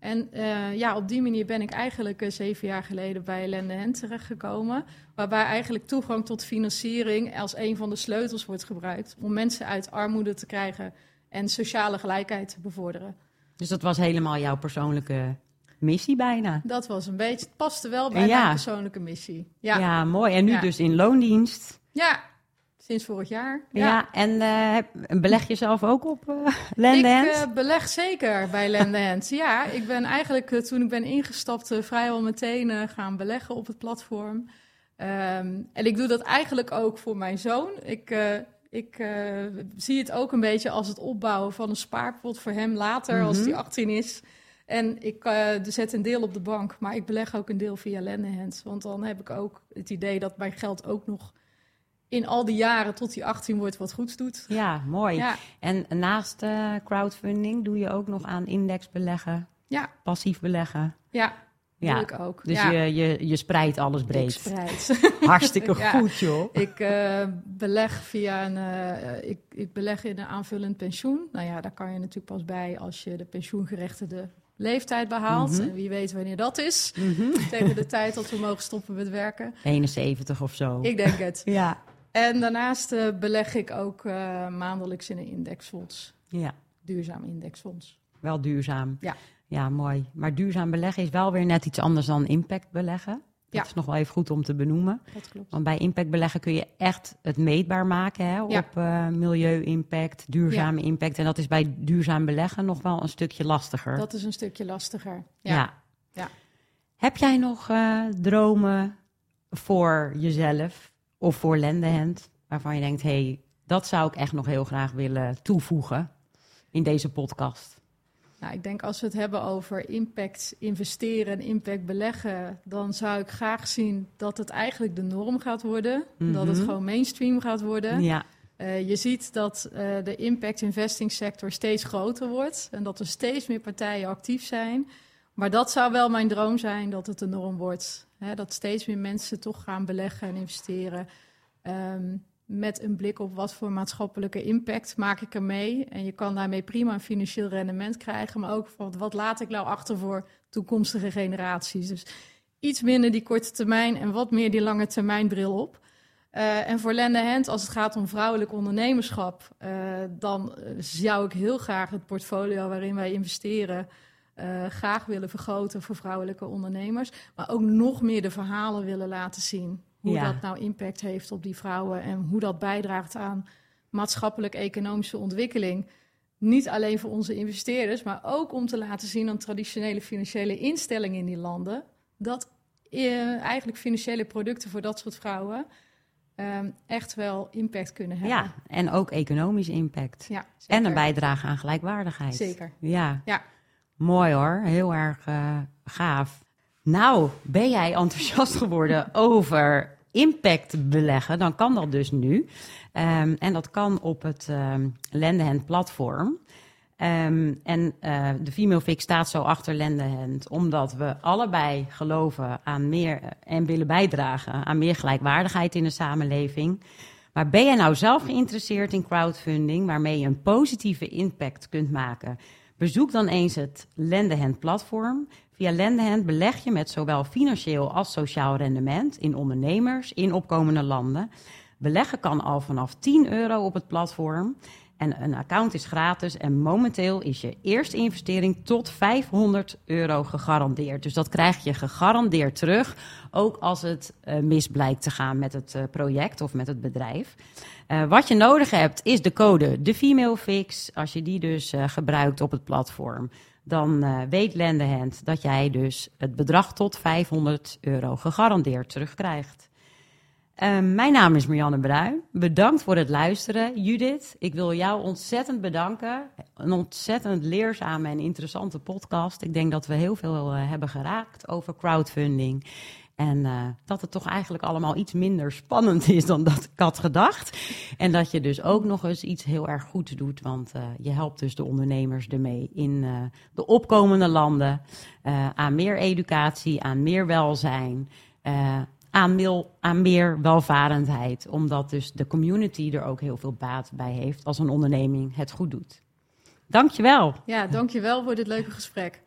[SPEAKER 2] En eh, ja, op die manier ben ik eigenlijk eh, zeven jaar geleden bij Lende Hen terechtgekomen. Waarbij eigenlijk toegang tot financiering als een van de sleutels wordt gebruikt. Om mensen uit armoede te krijgen en sociale gelijkheid te bevorderen.
[SPEAKER 1] dus dat was helemaal jouw persoonlijke missie bijna.
[SPEAKER 2] Dat was een beetje, het paste wel bij
[SPEAKER 1] Ja.
[SPEAKER 2] mijn persoonlijke missie.
[SPEAKER 1] Ja,
[SPEAKER 2] Ja, ja.
[SPEAKER 1] mooi. En nu
[SPEAKER 2] Ja.
[SPEAKER 1] dus in loondienst.
[SPEAKER 2] Sinds vorig jaar.
[SPEAKER 1] Ja, en eh, heb- beleg je zelf ook op uh, Lendehand?
[SPEAKER 2] Ik eh, beleg zeker bij Lendehand. ja, ik ben eigenlijk eh, toen ik ben ingestapt eh, vrijwel meteen eh, gaan beleggen op het platform. Ehm, en ik doe dat eigenlijk ook voor mijn zoon. Ik, eh, ik eh, zie het ook een beetje als het opbouwen van een spaarpot voor hem later, als
[SPEAKER 1] Mhm.
[SPEAKER 2] hij 18 is. En ik eh, zet een deel op de bank, maar ik beleg ook een deel via Lendehand. Want dan heb ik ook het idee dat mijn geld ook nog in al die jaren tot hij 18 wordt wat goeds doet.
[SPEAKER 1] Ja, mooi.
[SPEAKER 2] Ja,
[SPEAKER 1] En naast eh, crowdfunding doe je ook nog aan indexbeleggen,
[SPEAKER 2] ja,
[SPEAKER 1] passief beleggen.
[SPEAKER 2] ja.
[SPEAKER 1] Ja,
[SPEAKER 2] Doe ik ook.
[SPEAKER 1] Dus
[SPEAKER 2] ja.
[SPEAKER 1] je, je, je spreidt alles
[SPEAKER 2] Ik
[SPEAKER 1] breed.
[SPEAKER 2] spreid.
[SPEAKER 1] Hartstikke
[SPEAKER 2] Ja.
[SPEAKER 1] goed, joh.
[SPEAKER 2] ik eh, beleg via een. eh, ik, ik beleg in een aanvullend pensioen. Nou ja, daar kan je natuurlijk pas bij als je de pensioengerechtigde leeftijd behaalt.
[SPEAKER 1] Mhm.
[SPEAKER 2] En wie weet wanneer dat is.
[SPEAKER 1] Mhm.
[SPEAKER 2] Tegen de tijd dat we mogen stoppen met werken.
[SPEAKER 1] 71 of zo.
[SPEAKER 2] Ik denk het.
[SPEAKER 1] Ja.
[SPEAKER 2] En daarnaast eh, beleg ik ook eh, maandelijks in een indexfonds.
[SPEAKER 1] ja,
[SPEAKER 2] Duurzaam indexfonds.
[SPEAKER 1] wel duurzaam.
[SPEAKER 2] Ja.
[SPEAKER 1] Ja, mooi. Maar duurzaam beleggen is wel weer net iets anders dan impact beleggen. Dat
[SPEAKER 2] Ja.
[SPEAKER 1] is nog wel even goed om te benoemen.
[SPEAKER 2] Dat klopt.
[SPEAKER 1] Want bij impact beleggen kun je echt het meetbaar maken hè,
[SPEAKER 2] Ja.
[SPEAKER 1] op eh, milieu-impact, duurzame impact. En dat is bij duurzaam beleggen nog wel een stukje lastiger.
[SPEAKER 2] Dat is een stukje lastiger.
[SPEAKER 1] ja.
[SPEAKER 2] Ja. Ja.
[SPEAKER 1] Heb jij nog dromen voor jezelf of voor Lendehand waarvan je denkt, hé, hey, dat zou ik echt nog heel graag willen toevoegen in deze podcast?
[SPEAKER 2] Nou, ik denk als we het hebben over impact investeren en impact beleggen, dan zou ik graag zien dat het eigenlijk de norm gaat worden. Dat het
[SPEAKER 1] Mhm.
[SPEAKER 2] gewoon mainstream gaat worden.
[SPEAKER 1] Ja,
[SPEAKER 2] Eh, je ziet dat eh, de impact investing sector steeds groter wordt en dat er steeds meer partijen actief zijn. Maar dat zou wel mijn droom zijn, dat het de norm wordt. Hè, dat steeds meer mensen toch gaan beleggen en investeren. ehm, met een blik op wat voor maatschappelijke impact maak ik er mee. En je kan daarmee prima een financieel rendement krijgen. Maar ook van wat laat ik nou achter voor toekomstige generaties. Dus iets minder die korte termijn en wat meer die lange termijn bril op. Eh, en voor Lende Hand, als het gaat om vrouwelijk ondernemerschap, eh, dan eh, zou ik heel graag het portfolio waarin wij investeren eh, graag willen vergroten voor vrouwelijke ondernemers. Maar ook nog meer de verhalen willen laten zien. Hoe
[SPEAKER 1] Ja.
[SPEAKER 2] dat nou impact heeft op die vrouwen en hoe dat bijdraagt aan maatschappelijk-economische ontwikkeling. Niet alleen voor onze investeerders, maar ook om te laten zien aan traditionele financiële instellingen in die landen. Dat eh, eigenlijk financiële producten voor dat soort vrouwen ehm, echt wel impact kunnen hebben.
[SPEAKER 1] ja, en ook economisch impact.
[SPEAKER 2] Ja,
[SPEAKER 1] En een bijdrage aan gelijkwaardigheid.
[SPEAKER 2] Zeker.
[SPEAKER 1] Ja.
[SPEAKER 2] Ja.
[SPEAKER 1] Mooi hoor, heel erg eh, gaaf. Nou, ben jij enthousiast geworden over impact beleggen? Dan kan dat dus nu. Ehm, en dat kan op het um, Lendehand platform. Ehm, en uh, de Female Fix staat zo achter Lendehand, omdat we allebei geloven aan meer en willen bijdragen aan meer gelijkwaardigheid in de samenleving. Maar ben je nou zelf geïnteresseerd in crowdfunding, waarmee je een positieve impact kunt maken? Bezoek dan eens het Lendehand platform. Via Lendehand beleg je met zowel financieel als sociaal rendement in ondernemers in opkomende landen. Beleggen kan al vanaf 10 euro op het platform. En een account is gratis en momenteel is je eerste investering tot 500 euro gegarandeerd. Dus dat krijg je gegarandeerd terug, ook als het uh, mis blijkt te gaan met het uh, project of met het bedrijf. Uh, wat je nodig hebt is de code de Female Fix. Als je die dus gebruikt op het platform, dan weet Lendehand dat jij dus het bedrag tot 500 euro gegarandeerd terugkrijgt. Uh, mijn naam is Marianne Bruin. Bedankt voor het luisteren. Judith, ik wil jou ontzettend bedanken. Een ontzettend leerzame en interessante podcast. Ik denk dat we heel veel uh, hebben geraakt over crowdfunding. En uh, dat het toch eigenlijk allemaal iets minder spannend is dan dat ik had gedacht. En dat je dus ook nog eens iets heel erg goeds doet. Want uh, je helpt dus de ondernemers ermee in de opkomende landen. aan meer educatie, aan meer welzijn aan, aan meer welvarendheid. Omdat dus de community er ook heel veel baat bij heeft als een onderneming het goed doet. Dankjewel.
[SPEAKER 2] Ja, dankjewel voor dit leuke gesprek.